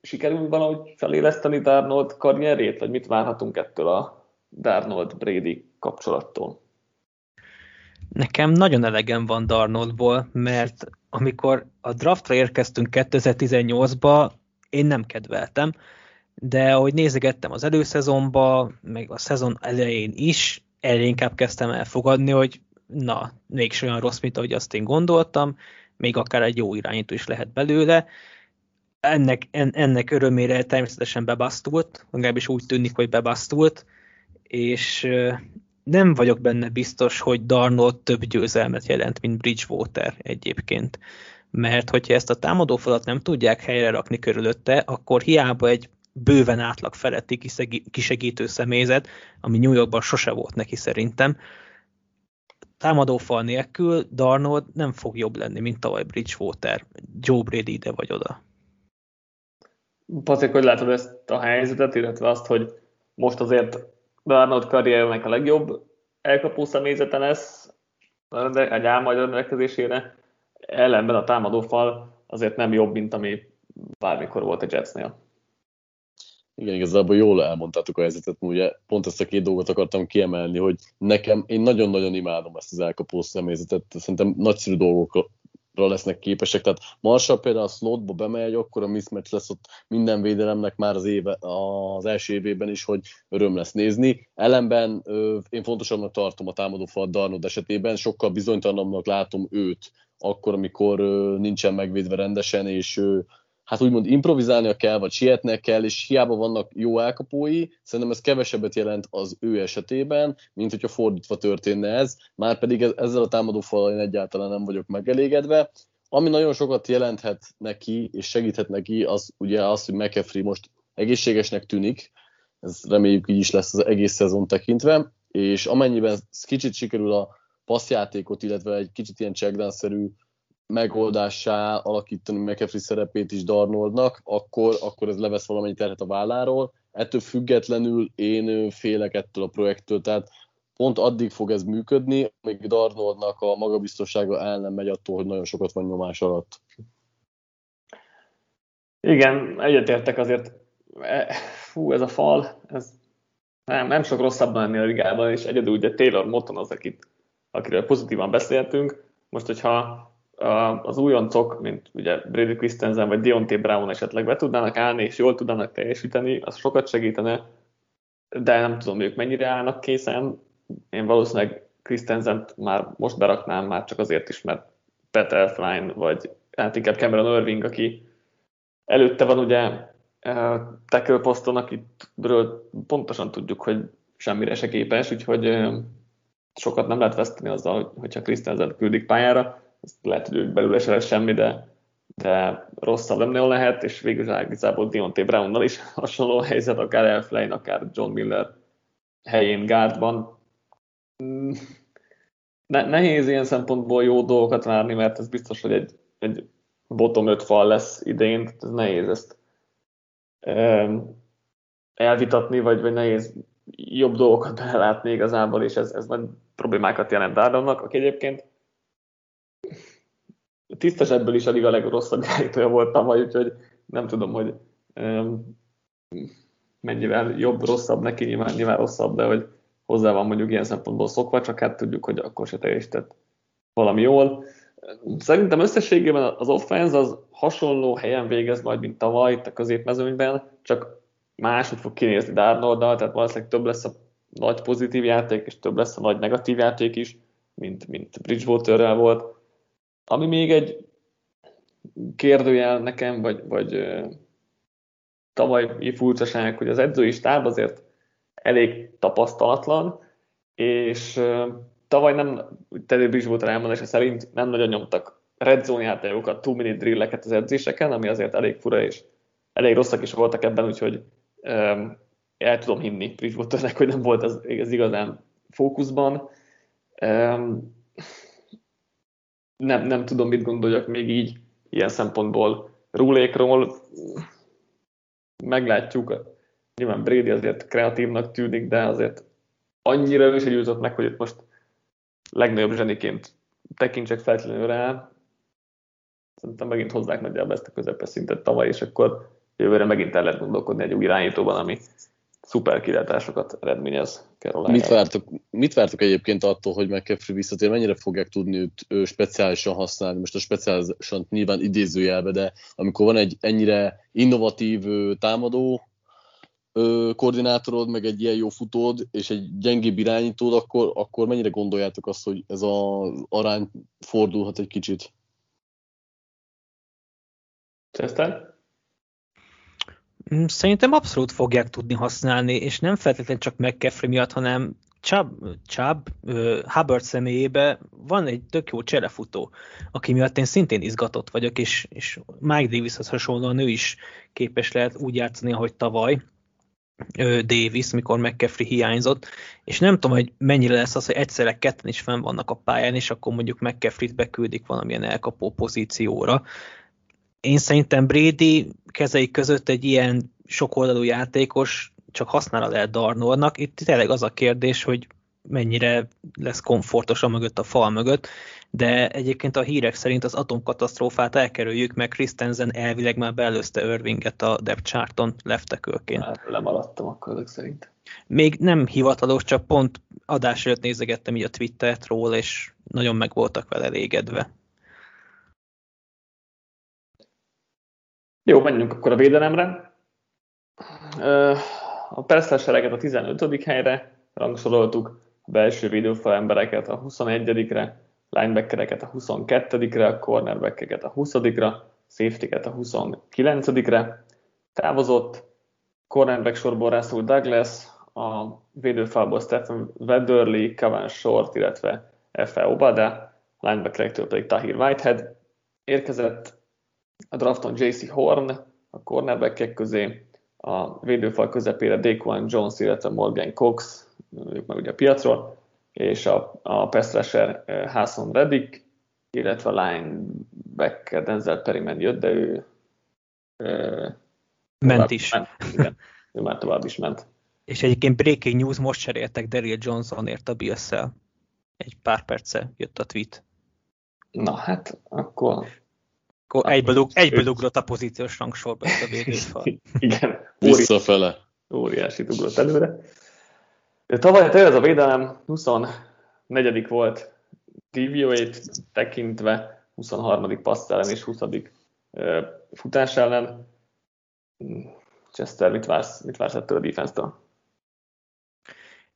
sikerül valahogy feléleszteni Darnold karrierét, vagy mit várhatunk ettől a Darnold-Brady kapcsolattól? Nekem nagyon elegem van Darnoldból, mert amikor a draftra érkeztünk 2018-ba, én nem kedveltem, de ahogy nézegettem az előszezonba, meg a szezon elején is, elég inkább kezdtem elfogadni, hogy na, mégis olyan rossz, mint ahogy azt én gondoltam, még akár egy jó irányító is lehet belőle. Ennek, en, ennek örömére természetesen bebasztult, legalábbis úgy tűnik, hogy bebasztult, és nem vagyok benne biztos, hogy Darnold több győzelmet jelent, mint Bridgewater egyébként. Mert hogyha ezt a támadófalat nem tudják helyre rakni körülötte, akkor hiába egy bőven átlag feletti kisegítő személyzet, ami New Yorkban sose volt neki szerintem, támadófal nélkül Darnold nem fog jobb lenni, mint tavaly Bridgewater. Joe Brady ide vagy oda. Pacik, hogy látod ezt a helyzetet, illetve azt, hogy most azért Darnold karriernek a legjobb elkapó személyzete lesz egy álmagy rendelkezésére, ellenben a támadófal azért nem jobb, mint ami bármikor volt a Jetsnél. Igen, igazából jól elmondtátok a helyzetet, ugye. Pont ezt a két dolgot akartam kiemelni, hogy nekem, én nagyon-nagyon imádom ezt az elkapó személyzetet, szerintem nagyszerű dolgok lesznek képesek. Tehát Marshall például a slotba bemegy, akkor a mismatch lesz ott minden védelemnek már az, éve, az első évében is, hogy öröm lesz nézni. Ellenben én fontosabbnak tartom a támadó fal Darnold esetében, sokkal bizonytalanabbnak látom őt akkor, amikor nincsen megvédve rendesen, és hát úgymond improvizálnia kell, vagy sietnek kell, és hiába vannak jó elkapói, szerintem ez kevesebbet jelent az ő esetében, mint hogyha fordítva történne ez, már pedig ezzel a támadó falal én egyáltalán nem vagyok megelégedve. Ami nagyon sokat jelenthet neki, és segíthet neki, az ugye az, hogy McAfee most egészségesnek tűnik, ez reméljük így is lesz az egész szezon tekintve, és amennyiben kicsit sikerül a passzjátékot, illetve egy kicsit ilyen checkdown-szerű megoldássá alakítani McAfee szerepét is Darnoldnak, akkor, akkor ez levesz valamennyi terhet a válláról. Ettől függetlenül én félek ettől a projektől, tehát pont addig fog ez működni, még Darnoldnak a magabiztossága el nem megy attól, hogy nagyon sokat van nyomás alatt. Igen, egyetértek azért. E, fú, ez a fal, ez nem, nem sok rosszabb lenni a ligában, és egyedül ugye Taylor Moton az, akit, akiről pozitívan beszéltünk. Most, hogyha az újoncok, mint ugye Brady Christensen vagy Deontay Brown esetleg be tudnának állni, és jól tudnának teljesíteni, az sokat segítene, de nem tudom, ők mennyire állnak készen. Én valószínűleg Christensen már most beraknám, már csak azért is, mert Peter Flyne, vagy hát inkább Cameron Irving, aki előtte van ugye tackle poszton, akitről pontosan tudjuk, hogy semmire se képes, úgyhogy sokat nem lehet veszteni azzal, hogyha Christensen küldik pályára. Ezt lehet, hogy belőle se lesz semmi, de, de rosszabb nem nagyon lehet, és végül igazából Deontay Brownnal is *laughs* hasonló helyzet, akár Elflein, akár John Miller helyén gárdban. Mm, ne, nehéz ilyen szempontból jó dolgokat várni, mert ez biztos, hogy egy, egy bottom 5 fal lesz idén, tehát ez nehéz ezt elvitatni, vagy, vagy nehéz jobb dolgokat *laughs* belátni igazából, és ez, ez nagy problémákat jelent Dardomnak, aki egyébként tisztes ebből is a legrosszabb irányítója volt tavaly, úgyhogy nem tudom, hogy um, mennyivel jobb, rosszabb neki, nyilván, nyilván rosszabb, de hogy hozzá van mondjuk ilyen szempontból szokva, csak hát tudjuk, hogy akkor se teljesített valami jól. Szerintem összességében az offense az hasonló helyen végez majd, mint tavaly itt a középmezőnyben, csak máshogy fog kinézni Darnoldal, tehát valószínűleg több lesz a nagy pozitív játék, és több lesz a nagy negatív játék is, mint, mint Bridgewaterrel volt. Ami még egy kérdőjel nekem, vagy, vagy tavalyi furcsaság, hogy az edzői stáb azért elég tapasztalatlan, és tavaly nem, Teddy Bridgewater elmondása szerint nem nagyon nyomtak red zone játékokat, two minute drilleket az edzéseken, ami azért elég fura, és elég rosszak is voltak ebben, úgyhogy um, el tudom hinni Bridgewaternek, hogy nem volt ez, ez igazán fókuszban. Um, nem, nem tudom, mit gondoljak még így ilyen szempontból rúlékról. Meglátjuk. Nyilván Brady azért kreatívnak tűnik, de azért annyira ő se győzött meg, hogy itt most legnagyobb zseniként tekintsek feltétlenül rá. Szerintem megint hozzák nagyjából ezt a közepes szintet tavaly, és akkor jövőre megint el lehet gondolkodni egy új irányítóban, ami szuper kilátásokat eredményez Carolina. Mit vártok, mit vártok egyébként attól, hogy McCaffrey visszatér? Mennyire fogják tudni őt ő speciálisan használni? Most a speciálisan nyilván idézőjelbe, de amikor van egy ennyire innovatív támadó, koordinátorod, meg egy ilyen jó futód, és egy gyengébb irányítód, akkor, akkor mennyire gondoljátok azt, hogy ez az arány fordulhat egy kicsit? Tesztel? Mm, szerintem abszolút fogják tudni használni, és nem feltétlenül csak McCaffrey miatt, hanem Chubb, Chubb uh, Hubbard személyébe van egy tök jó cserefutó, aki miatt én szintén izgatott vagyok, és, és Mike Davishoz hasonlóan ő is képes lehet úgy játszani, ahogy tavaly, Davis, mikor McCaffrey hiányzott, és nem tudom, hogy mennyire lesz az, hogy egyszerre ketten is fenn vannak a pályán, és akkor mondjuk McCaffrey-t beküldik valamilyen elkapó pozícióra. Én szerintem Brady kezei között egy ilyen sokoldalú játékos csak hasznára lehet Darnolnak. Itt tényleg az a kérdés, hogy mennyire lesz komfortos a mögött, a fal mögött, de egyébként a hírek szerint az atomkatasztrófát elkerüljük, mert Christensen elvileg már beelőzte Irvinget a depth charton leftekölként. Hát lemaradtam akkor ezek szerint. Még nem hivatalos, csak pont adás előtt nézegettem így a Twittert róla, és nagyon meg voltak vele elégedve. Jó, menjünk akkor a védelemre. A perszlesereget a 15. helyre rangsoroltuk, a belső védőfal embereket a 21-re, linebackereket a 22-re, a cornerbackeket a 20-ra, safety-ket a 29-re. Távozott cornerback sorból Russell Douglas, a védőfalból Stephen Wedderly, Kevin Short, illetve F.E. Obada, linebackerektől pedig Tahir Whitehead. Érkezett a drafton JC Horn, a cornerbackek közé, a védőfal közepére Daquan Jones, illetve Morgan Cox, ők meg ugye a piacról, és a, a pass rusher Hasson Reddick, illetve a linebacker Denzel Perryman jött, de ő ment is. Ment, igen, ő már tovább is ment. És egyébként breaking news, most cseréltek Daryl Johnsonért a bills Egy pár perce jött a tweet. Na hát, akkor... Akkor egyből, egyből ugrott a pozíciós rangsorba ezt a védőfal. *laughs* Igen. Visszafele. Óriási ugrott előre. Tavaly tényleg ez a védelem 24. volt DVOA-t tekintve, 23. passz ellen és 20. futás ellen. Chester, mit vársz, mit vársz ettől a defense-től?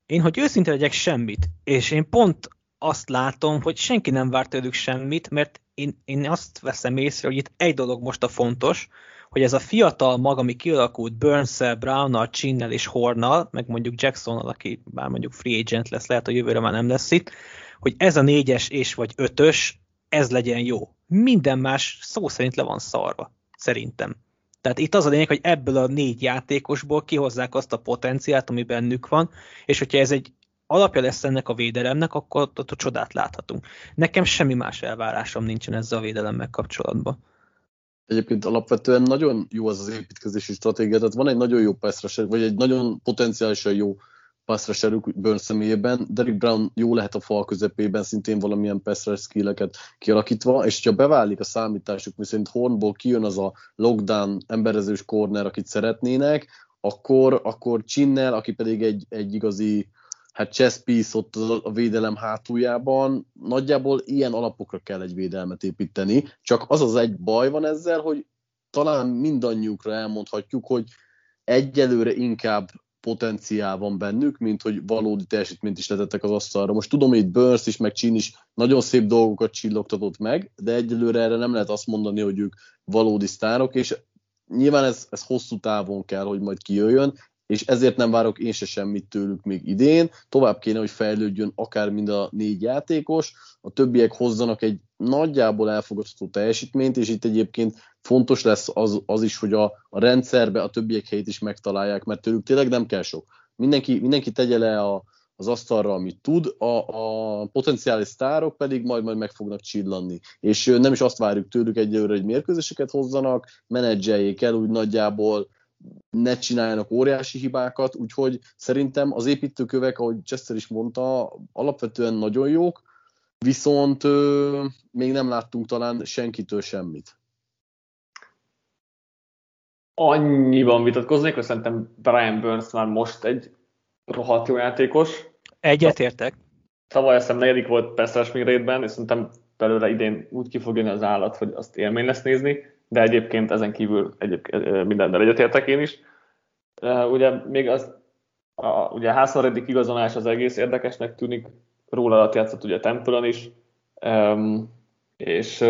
Én, hogy őszinte legyek semmit, és én pont azt látom, hogy senki nem vár tőlük semmit, mert én, én azt veszem észre, hogy itt egy dolog most a fontos, hogy ez a fiatal mag, ami kialakult Burns-el, Brown-nal, Chinnel és Hornal, meg mondjuk Jacksonnal, aki bár mondjuk free agent lesz, lehet, hogy jövőre már nem lesz itt, hogy ez a négyes és vagy ötös, ez legyen jó. Minden más szó szerint le van szarva, szerintem. Tehát itt az a lényeg, hogy ebből a négy játékosból kihozzák azt a potenciált, ami bennük van, és hogyha ez egy alapja lesz ennek a védelemnek, akkor ott, ott a csodát láthatunk. Nekem semmi más elvárásom nincsen ezzel a védelemmel kapcsolatban. Egyébként alapvetően nagyon jó az az építkezési stratégia, tehát van egy nagyon jó pass vagy egy nagyon potenciálisan jó pass rusherük Burns személyében, Derek Brown jó lehet a fal közepében, szintén valamilyen pass rush skilleket kialakítva, és ha beválik a számításuk, miszerint Hornból kijön az a lockdown emberezős corner, akit szeretnének, akkor, akkor Csinnel, aki pedig egy, egy igazi hát chess piece ott a védelem hátuljában, nagyjából ilyen alapokra kell egy védelmet építeni, csak az az egy baj van ezzel, hogy talán mindannyiukra elmondhatjuk, hogy egyelőre inkább potenciál van bennük, mint hogy valódi teljesítményt is letettek az asztalra. Most tudom, hogy itt Burns is, meg Csin is nagyon szép dolgokat csillogtatott meg, de egyelőre erre nem lehet azt mondani, hogy ők valódi sztárok, és nyilván ez, ez hosszú távon kell, hogy majd kijöjjön, és ezért nem várok én se semmit tőlük még idén. Tovább kéne, hogy fejlődjön akár mind a négy játékos, a többiek hozzanak egy nagyjából elfogadható teljesítményt, és itt egyébként fontos lesz az, az is, hogy a, a rendszerbe a többiek helyét is megtalálják, mert tőlük tényleg nem kell sok. Mindenki, mindenki tegye le a, az asztalra, amit tud, a, a potenciális sztárok pedig majd majd meg fognak csillanni. És nem is azt várjuk tőlük egyelőre, hogy mérkőzéseket hozzanak, menedzseljék el úgy nagyjából, ne csináljanak óriási hibákat, úgyhogy szerintem az építőkövek, ahogy Chester is mondta, alapvetően nagyon jók, viszont ö, még nem láttunk talán senkitől semmit. Annyiban vitatkoznék, hogy szerintem Brian Burns már most egy rohadt jó játékos. Egyetértek. Tavaly azt hiszem negyedik volt Peszres Migrétben, és szerintem belőle idén úgy ki fog jönni az állat, hogy azt élmény lesz nézni de egyébként ezen kívül egyébként mindennel egyetértek én is. Ugye még az, a, ugye a házszalredik igazolás az egész érdekesnek tűnik, róla alatt játszott ugye Temple is, és,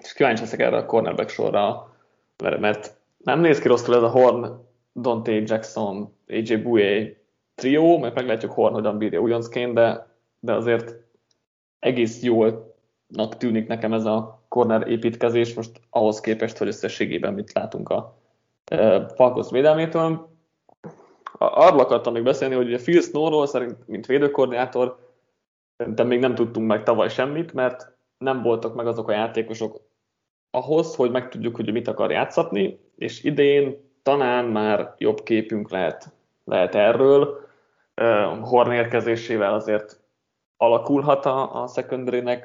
és kíváncsi leszek erre a cornerback sorra, mert, mert nem néz ki rosszul ez a Horn, Dante Jackson, AJ Bouye trió, mert meglátjuk Horn hogyan bírja ugyancként, de, de azért egész jól tűnik nekem ez a corner építkezés most ahhoz képest, hogy összességében mit látunk a e, Falcons védelmétől. Arról akartam még beszélni, hogy a Phil Snow-ról szerint, mint védőkoordinátor, szerintem még nem tudtunk meg tavaly semmit, mert nem voltak meg azok a játékosok ahhoz, hogy megtudjuk, hogy mit akar játszatni, és idén talán már jobb képünk lehet, lehet erről. Horn érkezésével azért alakulhat a, a secondary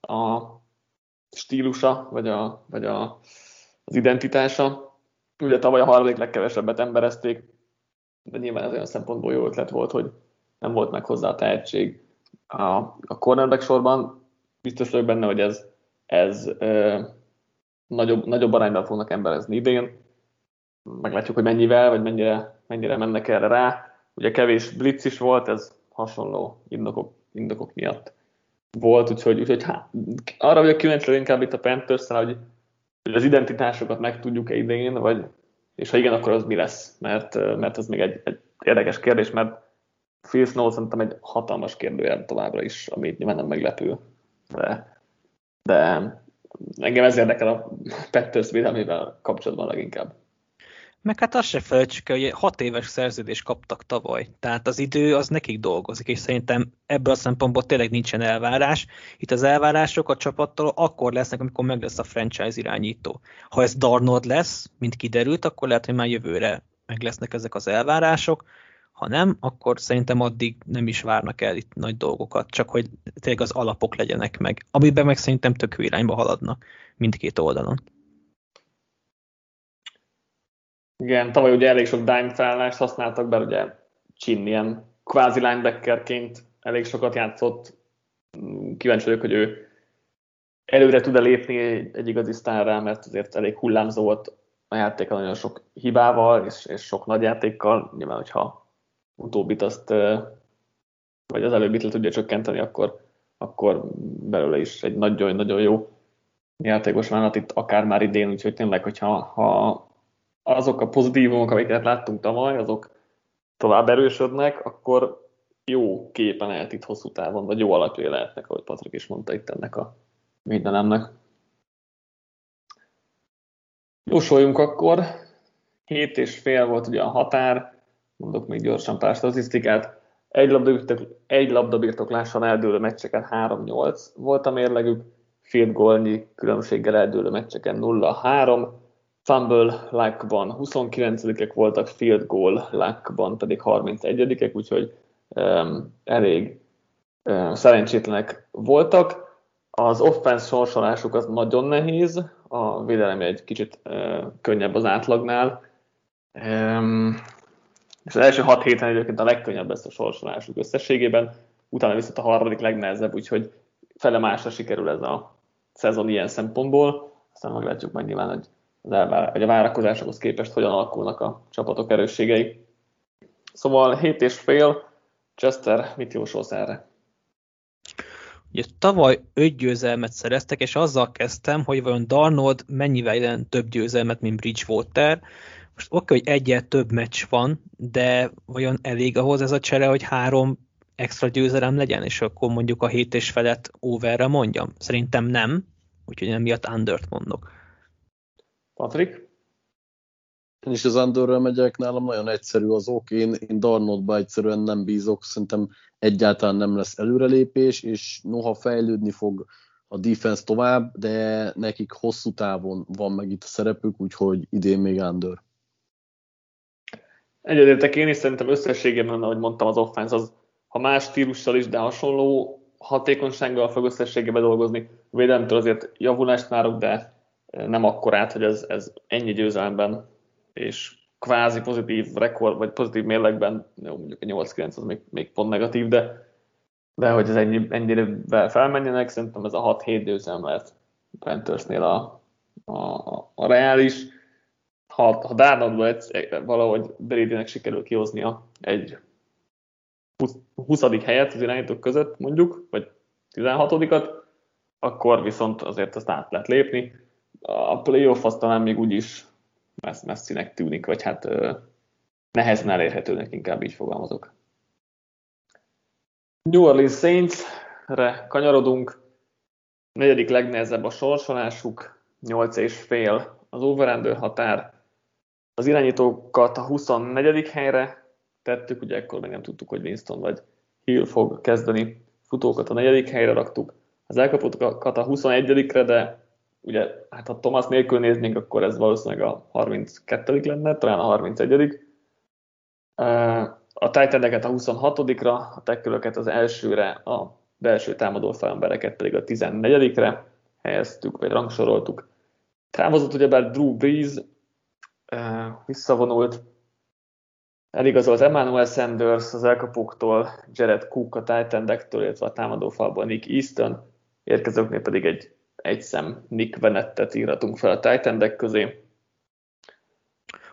a stílusa, vagy, a, vagy a, az identitása. Ugye tavaly a harmadik legkevesebbet emberezték, de nyilván ez olyan szempontból jó ötlet volt, hogy nem volt meg hozzá a tehetség. A, a cornerback sorban biztos vagyok benne, hogy ez, ez ö, nagyobb, nagyobb arányban fognak emberezni idén. Meglátjuk, hogy mennyivel, vagy mennyire, mennyire mennek erre rá. Ugye kevés blitz is volt, ez hasonló indokok, indokok miatt volt, úgyhogy, úgyhogy há, arra vagyok kíváncsi inkább itt a panthers hogy, hogy az identitásokat meg tudjuk-e idején, vagy, és ha igen, akkor az mi lesz, mert, mert ez még egy, egy érdekes kérdés, mert Phil Snow szerintem egy hatalmas kérdőjel továbbra is, ami nyilván nem meglepő, de, de engem ez érdekel a Panthers védelmével kapcsolatban leginkább. Meg hát azt se felejtsük el, hogy hat éves szerződést kaptak tavaly. Tehát az idő az nekik dolgozik, és szerintem ebből a szempontból tényleg nincsen elvárás. Itt az elvárások a csapattól akkor lesznek, amikor meg lesz a franchise irányító. Ha ez Darnold lesz, mint kiderült, akkor lehet, hogy már jövőre meg lesznek ezek az elvárások. Ha nem, akkor szerintem addig nem is várnak el itt nagy dolgokat, csak hogy tényleg az alapok legyenek meg. Amiben meg szerintem tök irányba haladnak mindkét oldalon. Igen, tavaly ugye elég sok dime felállást használtak, bár ugye Chin ilyen kvázi linebackerként elég sokat játszott. Kíváncsi vagyok, hogy ő előre tud-e lépni egy, igazi sztárrá, mert azért elég hullámzó volt a játéka nagyon sok hibával és, és sok nagy játékkal. Nyilván, hogyha utóbbit azt, vagy az előbbit le tudja csökkenteni, akkor, akkor belőle is egy nagyon-nagyon jó játékos vállalat itt akár már idén, úgyhogy tényleg, hogyha ha azok a pozitívumok, amiket láttunk tavaly, azok tovább erősödnek, akkor jó képen lehet itt hosszú távon, vagy jó alapjai lehetnek, ahogy Patrik is mondta itt ennek a mindenemnek. Jósoljunk akkor. Hét és fél volt ugye a határ, mondok még gyorsan pár statisztikát. Egy labdabirtok, egy labdabirtoklással eldőlő meccseken 3-8 volt a mérlegük, field goalnyi különbséggel eldőlő meccseken 0-3, fumble luckban 29-ek voltak, field goal luckban pedig 31-ek, úgyhogy um, elég um, szerencsétlenek voltak. Az offense sorsolásuk az nagyon nehéz, a védelem egy kicsit uh, könnyebb az átlagnál. Um, és az első hat héten egyébként a legkönnyebb lesz a sorsolásuk összességében, utána viszont a harmadik legnehezebb, úgyhogy fele másra sikerül ez a szezon ilyen szempontból. Aztán meglátjuk meg nyilván, hogy, elvár, a várakozásokhoz képest hogyan alakulnak a csapatok erősségei. Szóval 7 és fél, Chester, mit jósolsz erre? Ugye tavaly öt győzelmet szereztek, és azzal kezdtem, hogy vajon Darnold mennyivel jelent több győzelmet, mint Bridgewater. Most oké, hogy egyet több meccs van, de vajon elég ahhoz ez a csere, hogy három extra győzelem legyen, és akkor mondjuk a hét és felett overre mondjam? Szerintem nem, úgyhogy nem miatt undert mondok. Patrik? Én is az Andorra megyek, nálam nagyon egyszerű az ok, én, én Darnoldba egyszerűen nem bízok, szerintem egyáltalán nem lesz előrelépés, és noha fejlődni fog a defense tovább, de nekik hosszú távon van meg itt a szerepük, úgyhogy idén még Andor. Egyedértek én is, szerintem összességében, ahogy mondtam, az offense az, ha más stílussal is, de hasonló hatékonysággal fog összességében dolgozni. Védelemtől azért javulást várok, de nem akkorát, hogy ez, ez ennyi győzelemben és kvázi pozitív rekord, vagy pozitív mérlegben, jó, mondjuk a 8-9 az még, még pont negatív, de, de hogy ez ennyi, ennyire felmenjenek, szerintem ez a 6-7 győzelem lehet Panthersnél a, a, a reális. Ha, ha Darnoldba valahogy Bradynek sikerül kihoznia egy 20. helyet az irányítók között, mondjuk, vagy 16 akkor viszont azért azt át lehet lépni. A playoff azt talán még úgyis messzinek tűnik, vagy hát nehezen elérhetőnek, inkább így fogalmazok. New Orleans Saints-re kanyarodunk, negyedik legnehezebb a sorsolásuk, 8 és fél az over határ. Az irányítókat a 24. helyre tettük, ugye ekkor még nem tudtuk, hogy Winston vagy Hill fog kezdeni, futókat a negyedik helyre raktuk, az elkapottokat a 21-re, de ugye, hát ha Thomas nélkül néznénk, akkor ez valószínűleg a 32 lenne, talán a 31 A titan a 26-ra, a tekülöket az elsőre, a belső támadó felembereket pedig a 14-re helyeztük, vagy rangsoroltuk. Távozott ugyebár Drew Brees, visszavonult, eligazolt Emmanuel Sanders az elkapóktól, Jared Cook a titan illetve a támadófalból Nick Easton, érkezőknél pedig egy egy szem Nick Venettet írhatunk fel a titan közé.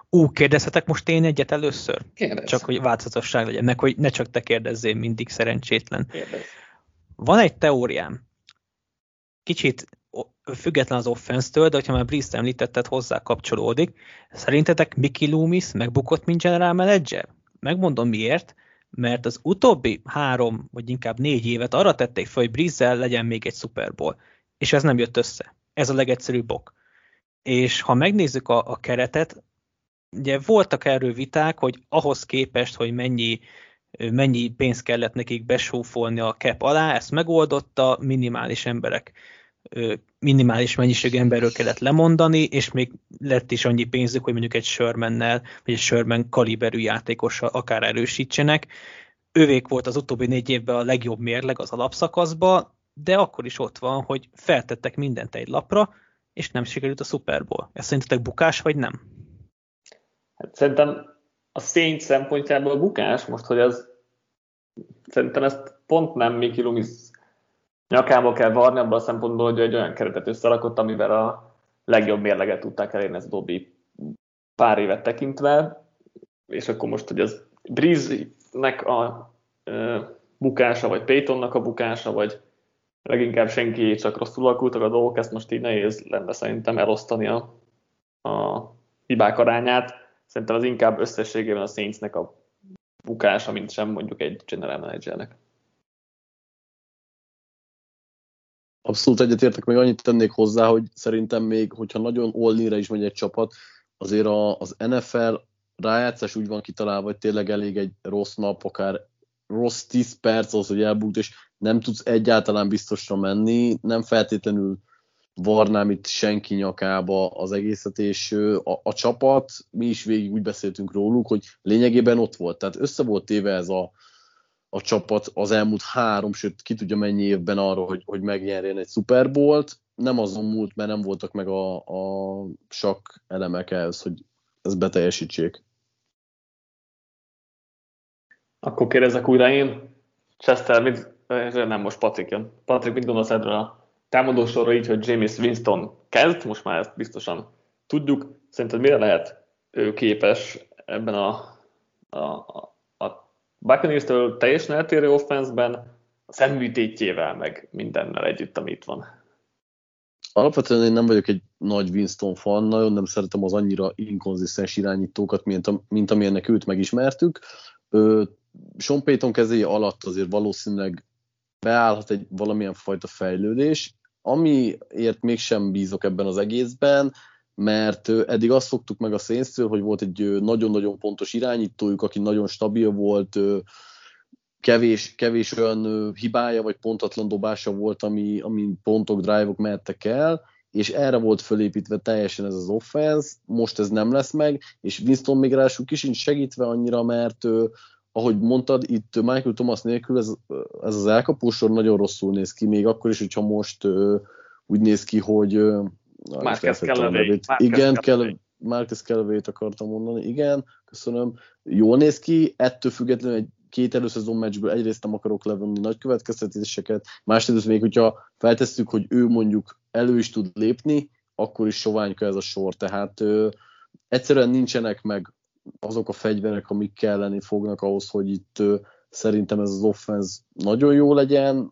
Ú, kérdezhetek most én egyet először? Kérdez. Csak hogy változatosság legyen, meg hogy ne csak te kérdezzél, mindig szerencsétlen. Kérdez. Van egy teóriám, kicsit független az offense-től, de hogyha már Brice említetted, hozzá kapcsolódik. Szerintetek Mickey Loomis megbukott, mint general manager? Megmondom miért, mert az utóbbi három, vagy inkább négy évet arra tették fel, hogy Brice legyen még egy Super Bowl és ez nem jött össze. Ez a legegyszerűbb ok. És ha megnézzük a, a keretet, ugye voltak erről viták, hogy ahhoz képest, hogy mennyi, mennyi pénzt kellett nekik besúfolni a cap alá, ezt megoldotta, minimális emberek, minimális mennyiségű emberről kellett lemondani, és még lett is annyi pénzük, hogy mondjuk egy Shermannel, vagy egy Sherman kaliberű játékossal akár erősítsenek. Ővék volt az utóbbi négy évben a legjobb mérleg az alapszakaszba, de akkor is ott van, hogy feltettek mindent egy lapra, és nem sikerült a Super Bowl. Ez szerintetek bukás, vagy nem? Hát szerintem a szény szempontjából bukás, most, hogy ez szerintem ezt pont nem Miki Lumis nyakába kell varni abban a szempontból, hogy egy olyan keretet összerakott, amivel a legjobb mérleget tudták elérni ez Dobby pár évet tekintve, és akkor most, hogy az Breeze-nek a ö, bukása, vagy Paytonnak a bukása, vagy leginkább senki csak rosszul alakultak a dolgok, ezt most így nehéz lenne szerintem elosztani a, a hibák arányát. Szerintem az inkább összességében a Saintsnek a bukása, mint sem mondjuk egy general managernek. Abszolút egyetértek, még annyit tennék hozzá, hogy szerintem még, hogyha nagyon all is megy egy csapat, azért a, az NFL rájátszás úgy van kitalálva, hogy tényleg elég egy rossz nap, akár rossz 10 perc az, hogy elbújt, és nem tudsz egyáltalán biztosra menni, nem feltétlenül varnám itt senki nyakába az egészet, és a, a csapat, mi is végig úgy beszéltünk róluk, hogy lényegében ott volt. Tehát össze volt téve ez a, a csapat az elmúlt három, sőt ki tudja mennyi évben arra, hogy, hogy megnyerjen egy Super Bowl-t. Nem azon múlt, mert nem voltak meg a, a sakk elemek ehhez, hogy ezt beteljesítsék. Akkor kérdezek újra én. Chester, mit, nem most Patrik jön. Patrik, mit gondolsz erről a támadósorra így, hogy James Winston kezd, most már ezt biztosan tudjuk. Szerinted mire lehet ő képes ebben a, a, a Buccaneers-től teljesen eltérő offenszben, a szemműtétjével, meg mindennel együtt, ami itt van? Alapvetően én nem vagyok egy nagy Winston fan, nagyon nem szeretem az annyira inkonzisztens irányítókat, mint, mint amilyennek őt megismertük. Sean Payton kezéje alatt azért valószínűleg beállhat egy valamilyen fajta fejlődés, amiért mégsem bízok ebben az egészben, mert eddig azt fogtuk meg a Saints-től, hogy volt egy nagyon-nagyon pontos irányítójuk, aki nagyon stabil volt, kevés, kevés olyan hibája vagy pontatlan dobása volt, ami, ami pontok, drive-ok mehettek el, és erre volt fölépítve teljesen ez az offense, most ez nem lesz meg, és Winston még ráadásul kisincs segítve annyira, mert ahogy mondtad, itt Michael Thomas nélkül ez, ez az elkapósor nagyon rosszul néz ki, még akkor is, hogyha most uh, úgy néz ki, hogy uh, Marcus Callaway. Igen, kell, Marcus callaway akartam mondani, igen, köszönöm. Jól néz ki, ettől függetlenül egy két előszezon meccsből egyrészt nem akarok levonni nagy következtetéseket, másrészt még, hogyha feltesszük, hogy ő mondjuk elő is tud lépni, akkor is soványka ez a sor, tehát ö, egyszerűen nincsenek meg azok a fegyverek, amik kelleni fognak ahhoz, hogy itt szerintem ez az offense nagyon jó legyen.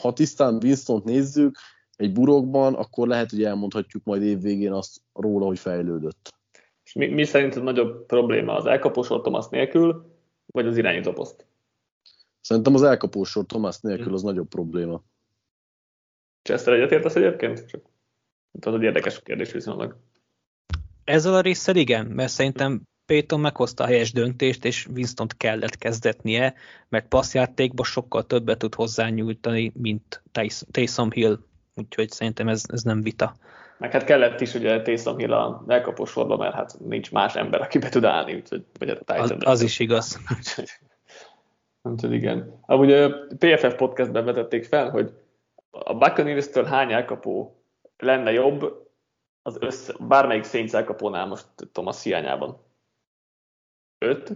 Ha tisztán Winston nézzük egy burokban, akkor lehet, hogy elmondhatjuk majd évvégén azt róla, hogy fejlődött. És mi, mi a nagyobb probléma az elkapósor Thomas nélkül, vagy az irányító poszt? Szerintem az elkapósor Thomas nélkül az nagyobb probléma. Chester egyetértesz egyébként? Csak az egy érdekes kérdés viszonylag. Ezzel a résszel igen, mert szerintem Payton meghozta a helyes döntést, és Winston kellett kezdetnie, mert passzjátékba sokkal többet tud hozzányújtani, mint Taysom Hill, úgyhogy szerintem ez, ez nem vita. Meg hát kellett is ugye Taysom Hill a elkapó sorba, mert hát nincs más ember, aki be tud állni, úgyhogy vagy hát a az, az is igaz. *laughs* úgyhogy igen. Amúgy a PFF podcastben vetették fel, hogy a Buccaneers-től hány elkapó lenne jobb az össze, bármelyik Saints elkapónál most Thomas hiányában. Öt?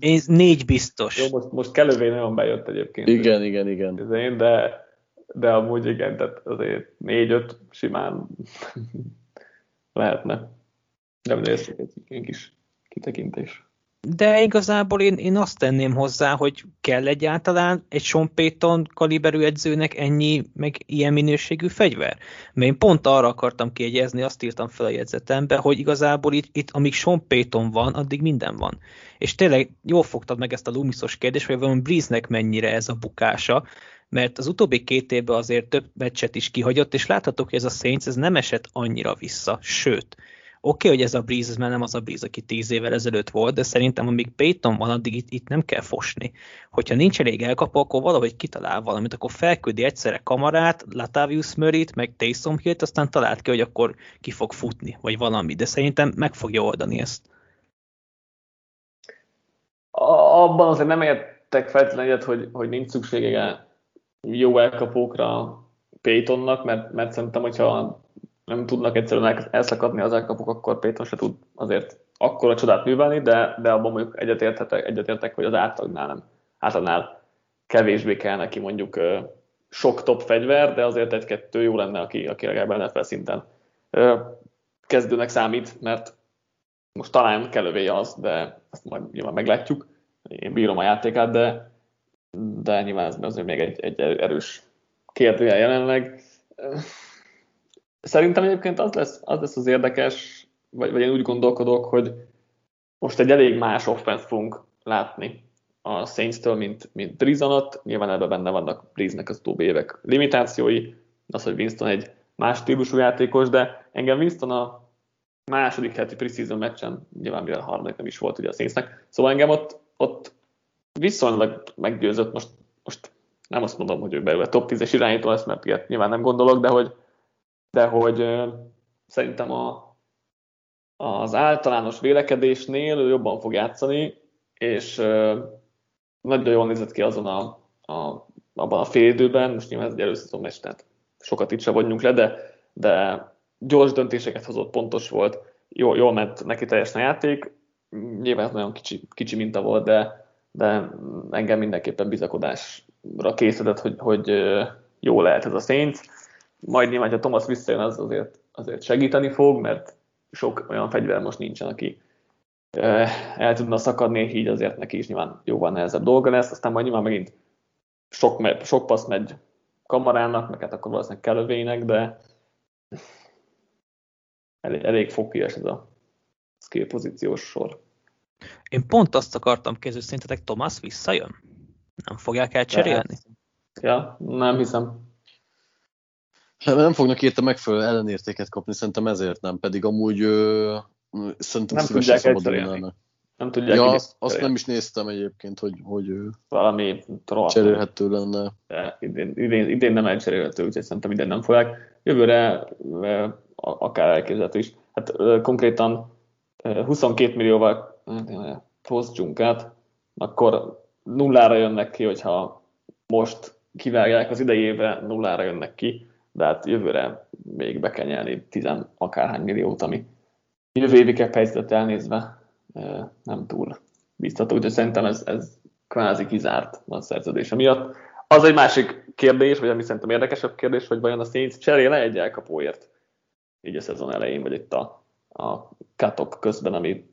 Ez négy biztos. Jó, most, most kellővé nagyon bejött egyébként. Igen, igen, igen. Én, de, de amúgy igen, tehát azért négy-öt simán *laughs* lehetne. Nem néztek egy kis kitekintés. De igazából én, én azt tenném hozzá, hogy kell egyáltalán egy Sean Payton kaliberű edzőnek ennyi, meg ilyen minőségű fegyver. Mert én pont arra akartam kiegyezni, azt írtam fel a jegyzetembe, hogy igazából itt, itt amíg Sean Payton van, addig minden van. És tényleg jól fogtad meg ezt a lumiszos kérdést, hogy van Breeze-nek mennyire ez a bukása, mert az utóbbi két évben azért több meccset is kihagyott, és láthatók, hogy ez a Saints ez nem esett annyira vissza, sőt, Oké, okay, hogy ez a Breeze, ez már nem az a Breeze, aki tíz évvel ezelőtt volt, de szerintem amíg Payton van, addig itt, itt nem kell fosni. Hogyha nincs elég elkapó, akkor valahogy kitalál valamit, akkor felküldi egyszerre kamarát, Latavius Murray-t, meg Taysom Hill-t, aztán talált ki, hogy akkor ki fog futni, vagy valami, de szerintem meg fogja oldani ezt. Abban azért nem értek feltétlenül egyet, hogy, hogy nincs szüksége jó elkapókra Paytonnak, mert, mert szerintem, hogyha nem tudnak egyszerűen elszakadni az elkapok, akkor Péter se tud azért akkor a csodát művelni, de, de abban mondjuk egyetértek, egyetértek, hogy az átlagnál nem. Átlagnál kevésbé kell neki mondjuk sok top fegyver, de azért egy-kettő jó lenne, aki, aki legalább NFL szinten kezdőnek számít, mert most talán kellővé az, de ezt majd nyilván meglátjuk. Én bírom a játékát, de, de nyilván ez azért még egy, egy erős kérdője jelenleg. Szerintem egyébként az lesz az, lesz az érdekes, vagy, vagy én úgy gondolkodok, hogy most egy elég más offense fogunk látni a Saints-től, mint, mint Breeze alatt. Nyilván ebben benne vannak Breeze-nek az utóbbi évek limitációi, az, hogy Winston egy más stílusú játékos, de engem Winston a második heti preseason meccsen, nyilván mivel a harmadik nem is volt ugye a Saintsnek, szóval engem ott, ott viszonylag meggyőzött, most, most nem azt mondom, hogy ő belőle top 10-es irányító lesz, mert ilyet nyilván nem gondolok, de hogy, de hogy szerintem a, az általános vélekedésnél ő jobban fog játszani, és nagyon jól nézett ki azon a, a, abban a fél időben, most nyilván ez egy előszezon meccs, tehát sokat itt se vagyunk le, de, de gyors döntéseket hozott, pontos volt, jól, jól ment neki teljesen a játék, nyilván ez nagyon kicsi, kicsi minta volt, de, de engem mindenképpen bizakodásra készített, hogy, hogy jó lehet ez a Saints. Majd nyilván, ha Thomas visszajön, az azért, azért segíteni fog, mert sok olyan fegyver most nincsen, aki el tudna szakadni, így azért neki is nyilván jóval nehezebb dolga lesz, aztán majd nyilván megint sok, sok passz megy kamarának, meg hát akkor valószínűleg kellővének, de elég, elég fokias ez a skill pozíciós sor. Én pont azt akartam kérdezni, szerintetek Thomas visszajön? Nem fogják elcserélni? Ja, nem hiszem. Hát, nem fognak érte megfelelő ellenértéket kapni, szerintem ezért nem, pedig amúgy ö, szerintem nem tudják elcserélni. Nem tudják ja, azt, azt nem is néztem egyébként, hogy, hogy valami troll. cserélhető lenne. De idén, idén, idén nem elcserélhető, úgyhogy szerintem idén nem fogják. Jövőre akár elképzelhető is. Hát konkrétan 22 millióval posztjunk át, akkor nullára jönnek ki, hogyha most kivágják az idejébe, nullára jönnek ki, de hát jövőre még be kell nyelni tizen akárhány milliót, ami jövő évi helyzetet elnézve nem túl biztató, úgyhogy szerintem ez, ez kvázi kizárt a szerződése miatt. Az egy másik kérdés, vagy ami szerintem érdekesebb kérdés, hogy vajon a Saints cserél egy elkapóért így a szezon elején, vagy itt a, a katok közben, ami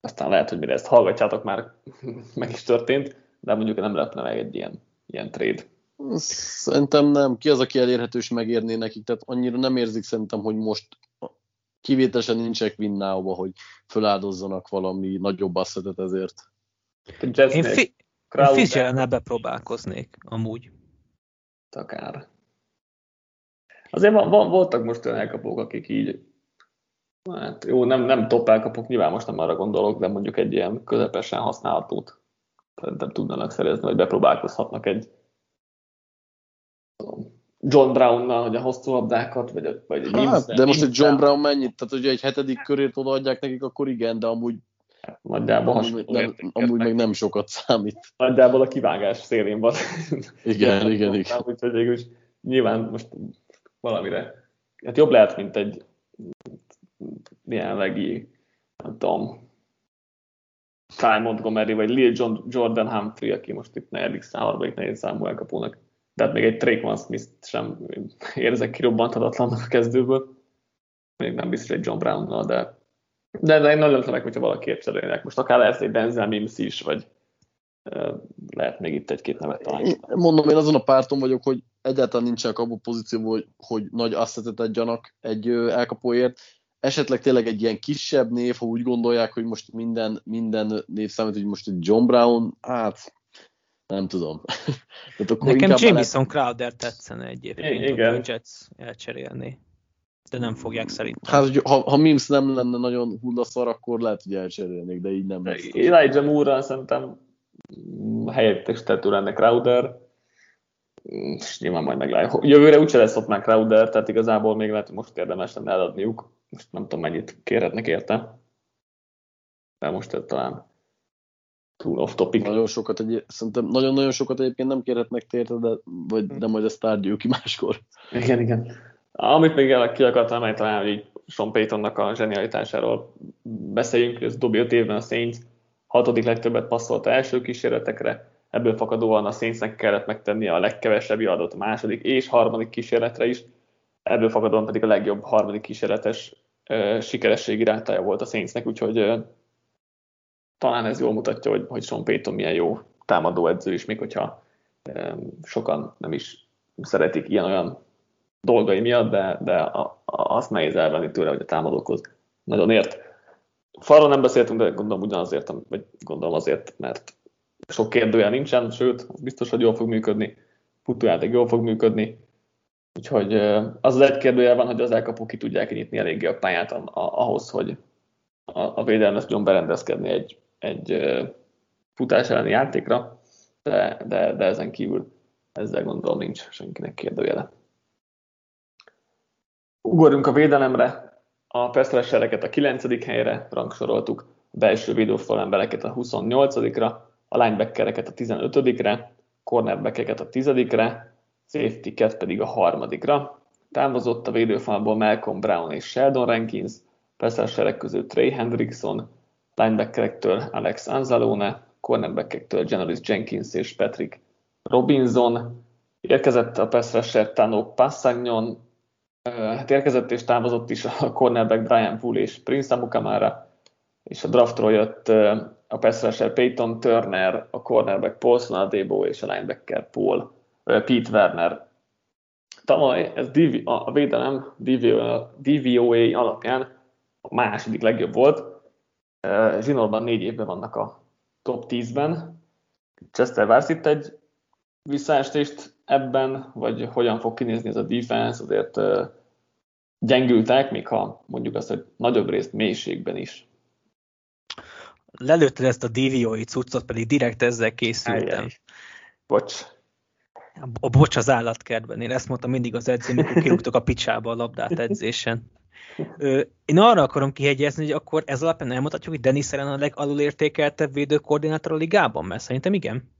aztán lehet, hogy mire ezt hallgatjátok, már *laughs* meg is történt, de mondjuk nem lehetne meg egy ilyen, ilyen trade. Szerintem nem. Ki az, aki elérhető és megérné nekik? Tehát annyira nem érzik szerintem, hogy most kivételesen nincsenek winnába, hogy feláldozzanak valami nagyobb asszetet ezért. Én, fi- én bepróbálkoznék, amúgy. Akár. Azért van, van, voltak most olyan elkapók, akik így, hát jó, nem, nem top elkapok, nyilván most nem arra gondolok, de mondjuk egy ilyen közepesen használhatót szerintem tudnának szerezni, vagy bepróbálkozhatnak egy John Brownnal, hogy a hosszú labdákat, vagy, a, vagy egy hát, De most egy John Brown mennyit? Tehát, hogyha egy hetedik körét odaadják nekik, akkor igen, de amúgy Nagyjából amúgy, nem, amúgy meg nem sokat számít. Nagyjából a kivágás szélén van. Igen, *laughs* igen, igen. Úgyhogy végül nyilván most valamire. Hát jobb lehet, mint egy jelenlegi, nem tudom, Ty Montgomery, vagy Lil John, Jordan Humphrey, aki most itt negyedik szám, harmadik negyedik számú elkapónak. Tehát még egy Traquan smith sem érzek kirobbanthatatlannak a kezdőből. Még nem biztos egy John brown de, de, de én nagyon örülök, hogyha valaki cserélnek. Most akár lehet egy Denzel Mims is, vagy lehet még itt egy-két nevet találni. Mondom, én azon a párton vagyok, hogy egyáltalán nincsenek abban pozícióban, hogy, hogy nagy asszetet adjanak egy elkapóért. Esetleg tényleg egy ilyen kisebb név, ha úgy gondolják, hogy most minden, minden név számít, hogy most egy John Brown, hát nem tudom. *laughs* Tehát akkor Nekem Jameson lehet... Crowder tetszene egyébként, Igen. a Jets elcserélni. De nem fogják szerintem. Hát, ha, ha Mims nem lenne nagyon hullaszar, akkor lehet, hogy elcserélnék, de így nem lesz. Elijah Moore-ra szerintem helyettestető lenne Crowder, és nyilván majd meglátjuk. Jövőre úgyse lesz ott már Crowder, tehát igazából még lehet, hogy most érdemes lenne eladniuk. Most nem tudom, mennyit kérhetnek érte. De most ez talán túl off topic. Nagyon sokat, egy, szerintem nagyon-nagyon sokat egyébként nem kérhetnek térte, de, vagy, de majd ezt tárgyaljuk ki máskor. Igen, igen. Amit még ki akartam emelni, talán, hogy Sean Paytonnak a zsenialitásáról beszéljünk, hogy ez dobja 5 évben a Saints hatodik legtöbbet passzolt első kísérletekre, ebből fakadóan a Saintsnek kellett megtenni a legkevesebb adott a második és harmadik kísérletre is, ebből fakadóan pedig a legjobb harmadik kísérletes uh, sikerességi rátája volt a Saintsnek, úgyhogy uh, talán ez jól mutatja, hogy, hogy Sean Payton milyen jó támadó edző is, még hogyha sokan nem is szeretik ilyen-olyan dolgai miatt, de, de a, a, azt nehéz elvenni tőle, hogy a támadókhoz nagyon ért. Falról nem beszéltünk, de gondolom ugyanazért, vagy gondolom azért, mert sok kérdője nincsen, sőt, biztos, hogy jól fog működni, futójáték jól fog működni, úgyhogy az az egy kérdője van, hogy az elkapók ki tudják nyitni eléggé a pályát ahhoz, hogy a, a védelmet tudjon berendezkedni egy, egy futás elleni játékra, de, de, de ezen kívül ezzel gondolom nincs senkinek kérdőjele. Ugorjunk a védelemre, a Pestrassereket a 9. helyre rangsoroltuk, a belső védőfalembereket a 28-ra, a linebackereket a 15-re, cornerbackeket a 10-re, safety-ket pedig a harmadikra. Támozott a védőfalból Malcolm Brown és Sheldon Rankins, Pestrasserek közül Trey Hendrickson, linebackerektől Alex Anzalone, cornerbackektől Janoris Jenkins és Patrick Robinson, érkezett a Pestrasser Tano Passagnon, hát érkezett és távozott is a cornerback Brian Poole és Prince Amukamara, és a draftról jött a pass Peyton Turner, a cornerback Paul Sonadebo és a linebacker Paul, Pete Werner. Tavaly ez a védelem DVOA alapján a második legjobb volt. Zsinórban négy évben vannak a top 10-ben. Chester vársz itt egy visszaestést ebben, vagy hogyan fog kinézni ez a defense, azért gyengültek, még ha mondjuk azt, hogy nagyobb részt mélységben is. Lelőtted ezt a DVO-i cuccot, pedig direkt ezzel készültem. Ajjaj. Bocs. A bocs az állatkertben. Én ezt mondtam mindig az edző, mikor kirúgtok a picsába a labdát edzésen. Én arra akarom kihegyezni, hogy akkor ez alapján elmondhatjuk, hogy Denis Szeren a legalulértékeltebb védőkoordinátor a ligában, mert szerintem igen.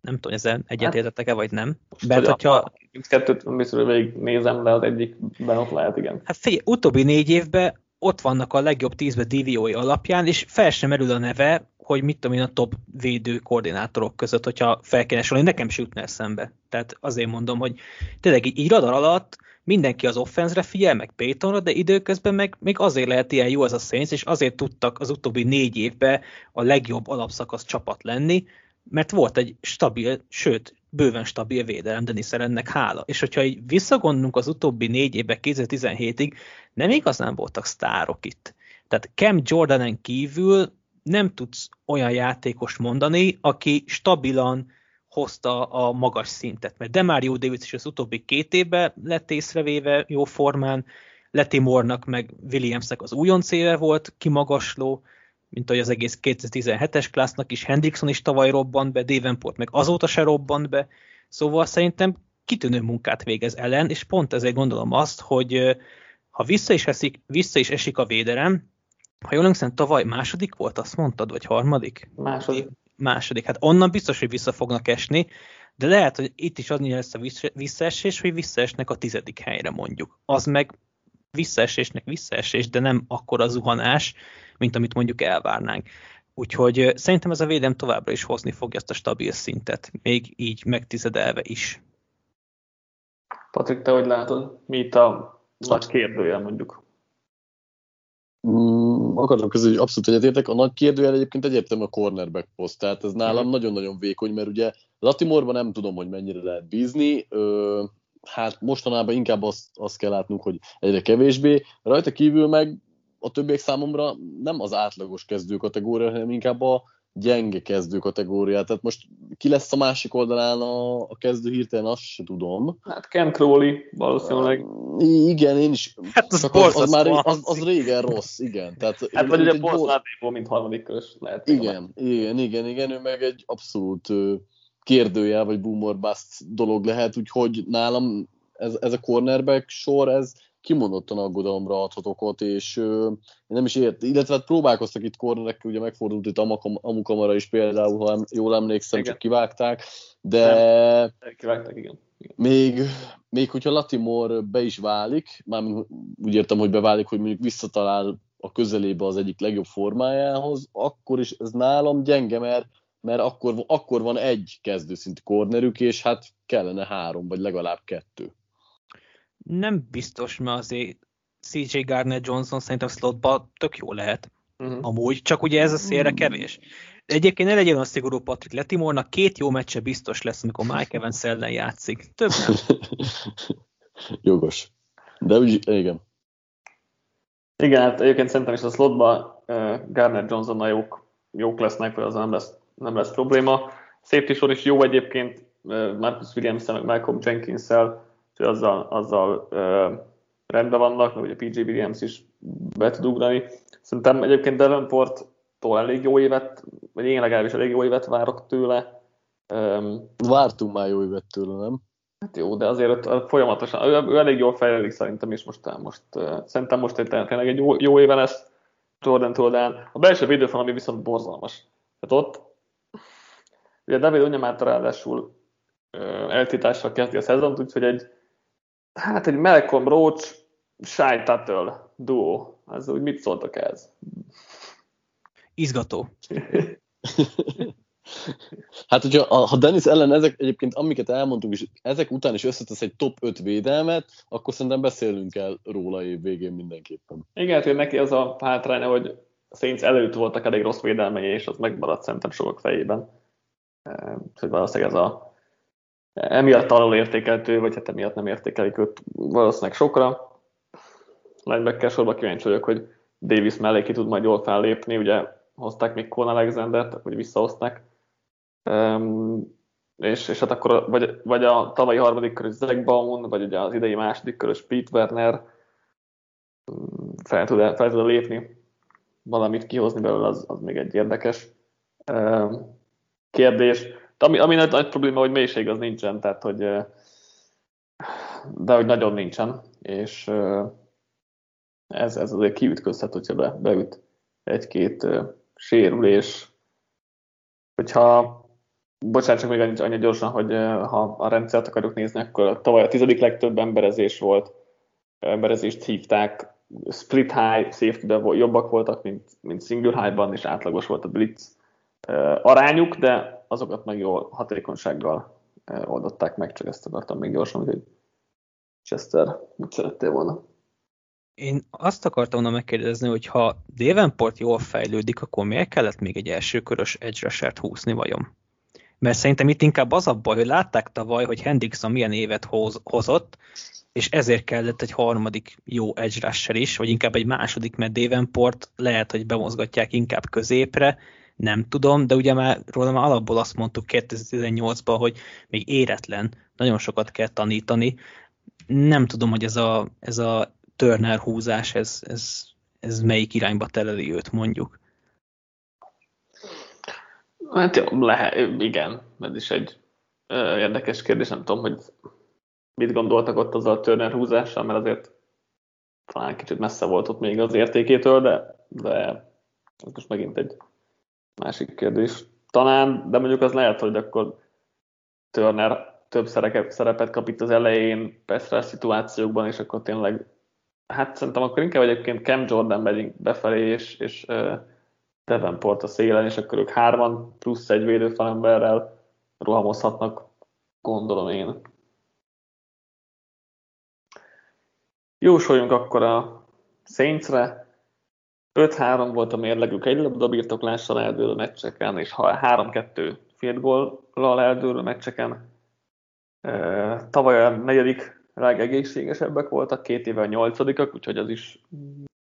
Nem tudom, ezzel egyetértettek-e, vagy nem. Mert hogyha... Kettőt biztos, hogy végig nézem, de az egyikben ott lehet, igen. Hát figyelj, utóbbi négy évben ott vannak a legjobb tízbe DVO-i alapján, és fel sem merül a neve, hogy mit tudom én a top védő koordinátorok között, hogyha fel kéne sorolni, nekem is jutna eszembe. Tehát azért mondom, hogy tényleg így, így radar alatt mindenki az offenzre figyel, meg Paytonra, de időközben meg még azért lehet ilyen jó ez a Saints, és azért tudtak az utóbbi négy évben a legjobb alapszakasz csapat lenni, mert volt egy stabil, sőt, bőven stabil védelem Denis ennek hála. És hogyha így visszagondolunk az utóbbi négy évben, 2017-ig, nem igazán voltak sztárok itt. Tehát Cam Jordanen kívül nem tudsz olyan játékos mondani, aki stabilan hozta a magas szintet. Mert Demario Davis is az utóbbi két évben lett észrevéve jó formán, Letimornak meg Williamsnek az újonc éve volt kimagasló, mint ahogy az egész 2017-es klásznak is, Hendrickson is tavaly robbant be, Davenport meg azóta se robbant be, szóval szerintem kitűnő munkát végez ellen, és pont ezért gondolom azt, hogy ha vissza is, esik, vissza is esik a védelem, ha jól emlékszem, tavaly második volt, azt mondtad, vagy harmadik? Második. Második. Hát onnan biztos, hogy vissza fognak esni, de lehet, hogy itt is adni lesz a visszaesés, hogy visszaesnek a tizedik helyre mondjuk. Az meg visszaesésnek visszaesés, de nem akkor a zuhanás, mint amit mondjuk elvárnánk. Úgyhogy szerintem ez a védelem továbbra is hozni fogja ezt a stabil szintet, még így megtizedelve is. Patrik, te hogy látod? Mi itt a nagy kérdőjel mondjuk? Mm, akartam közül, hogy abszolút egyetértek. A nagy kérdőjel egyébként egyértelmű a cornerback poszt, tehát ez nálam mm. nagyon-nagyon vékony, mert ugye Latimorban nem tudom, hogy mennyire lehet bízni. Ö, hát mostanában inkább azt, azt kell látnunk, hogy egyre kevésbé. Rajta kívül meg a többiek számomra nem az átlagos kezdő kategória, hanem inkább a gyenge kezdő kategória. Tehát most ki lesz a másik oldalán a, a kezdő hirtelen, azt se tudom. Hát Ken Crowley valószínűleg. Uh, igen, én is. Hát az, az, az, már az, az, régen rossz, igen. Tehát hát vagy ugye Paul mint harmadik körös lehet. Igen, igen, igen, igen, ő meg egy abszolút kérdőjel, vagy boomer bust dolog lehet, úgyhogy nálam ez, ez a cornerback sor, ez kimondottan aggodalomra adhat okot, és uh, nem is ért, illetve hát próbálkoztak itt kornerekkel, ugye megfordult itt Amukamara is például, ha jól emlékszem, igen. csak kivágták, de nem. kivágták, igen. igen. Még, még hogyha Latimor be is válik, mármint úgy értem, hogy beválik, hogy mondjuk visszatalál a közelébe az egyik legjobb formájához, akkor is ez nálam gyenge, mert mert akkor, akkor van egy kezdőszintű kornerük, és hát kellene három, vagy legalább kettő. Nem biztos, mert azért CJ Gardner Johnson szerintem slotba tök jó lehet. Uh-huh. Amúgy, csak ugye ez a szélre kevés. Egyébként ne legyen a szigorú Patrick Letimornak, két jó meccse biztos lesz, amikor Mike *laughs* Evans ellen játszik. Több nem. *laughs* Jogos. De úgy, igen. Igen, hát egyébként szerintem is a slotban uh, Garner Johnsonnal jók, jók lesznek, vagy az nem lesz, nem lesz probléma. Safety sor is jó egyébként, uh, Marcus williams meg Malcolm Jenkins-szel, úgyhogy azzal, azzal rendben vannak, meg ugye PJ Williams is be tud ugrani. Szerintem egyébként Davenporttól elég jó évet, vagy én legalábbis elég jó évet várok tőle. Um, Vártunk már jó évet tőle, nem? Hát jó, de azért folyamatosan, ő, ő elég jól fejlődik szerintem, és most, most uh, szerintem most egy, tényleg egy jó, jó éve lesz Jordan Toldán. A belső védőfal, ami viszont borzalmas. Tehát ott, ugye David Unyamáta ráadásul uh, eltítással kezdi a szezont, úgyhogy egy, hát egy Malcolm Roach, Shy Tuttle duó. Ez úgy mit szóltak ez? Izgató. *laughs* Hát, hogyha ha Dennis ellen ezek egyébként, amiket elmondtuk, és ezek után is összetesz egy top 5 védelmet, akkor szerintem beszélünk el róla év végén mindenképpen. Igen, hogy neki az a hátránya, hogy a Saints előtt voltak elég rossz védelmei, és az megmaradt szerintem sokak fejében. Úgyhogy valószínűleg ez a emiatt alul értékeltő, vagy hát emiatt nem értékelik őt valószínűleg sokra. Linebacker sorba kíváncsi vagyok, hogy Davis mellé ki tud majd jól fellépni, ugye hozták még Con Alexander-t, vagy visszahozták Um, és, és hát akkor vagy, vagy a tavalyi harmadik körös Zach Baum, vagy ugye az idei második körös Pete Werner fel tud, fel tud lépni, valamit kihozni belőle, az, az még egy érdekes kérdés. Ami, ami nagy, nagy probléma, hogy mélység az nincsen, tehát hogy de hogy nagyon nincsen, és ez, ez azért kiütközhet, hogyha be, beüt egy-két sérülés. Hogyha bocsánat, csak még annyi, annyi gyorsan, hogy ha a rendszert akarjuk nézni, akkor tavaly a tizedik legtöbb emberezés volt, emberezést hívták, split high safety jobbak voltak, mint, mint single high-ban, és átlagos volt a blitz arányuk, de azokat meg jó hatékonysággal oldották meg, csak ezt akartam még gyorsan, hogy Chester, mit szerettél volna? Én azt akartam volna megkérdezni, hogy ha Davenport jól fejlődik, akkor miért kellett még egy elsőkörös edge húzni vajon? mert szerintem itt inkább az a baj, hogy látták tavaly, hogy Hendrickson milyen évet hoz, hozott, és ezért kellett egy harmadik jó edge is, vagy inkább egy második, mert Davenport lehet, hogy bemozgatják inkább középre, nem tudom, de ugye már róla már alapból azt mondtuk 2018-ban, hogy még éretlen, nagyon sokat kell tanítani. Nem tudom, hogy ez a, ez a Turner húzás, ez, ez, ez melyik irányba teleli őt mondjuk. Hát jó, lehet, igen, ez is egy ö, érdekes kérdés, nem tudom, hogy mit gondoltak ott az a Turner húzással, mert azért talán kicsit messze volt ott még az értékétől, de, de ez most megint egy másik kérdés. Talán, de mondjuk az lehet, hogy akkor Turner több szerepet, kap itt az elején, persze szituációkban, és akkor tényleg, hát szerintem akkor inkább egyébként Cam Jordan megyünk befelé, és, és Davenport a szélen, és akkor ők hárman plusz egy védőfalemberrel rohamozhatnak, gondolom én. Jósoljunk akkor a Saintsre. 5-3 volt a mérlegük egy labda birtoklással eldőlő meccseken, és 3-2 field goal eldőlő meccseken. Tavaly a negyedik legegészségesebbek voltak, két éve a nyolcadikak, úgyhogy az is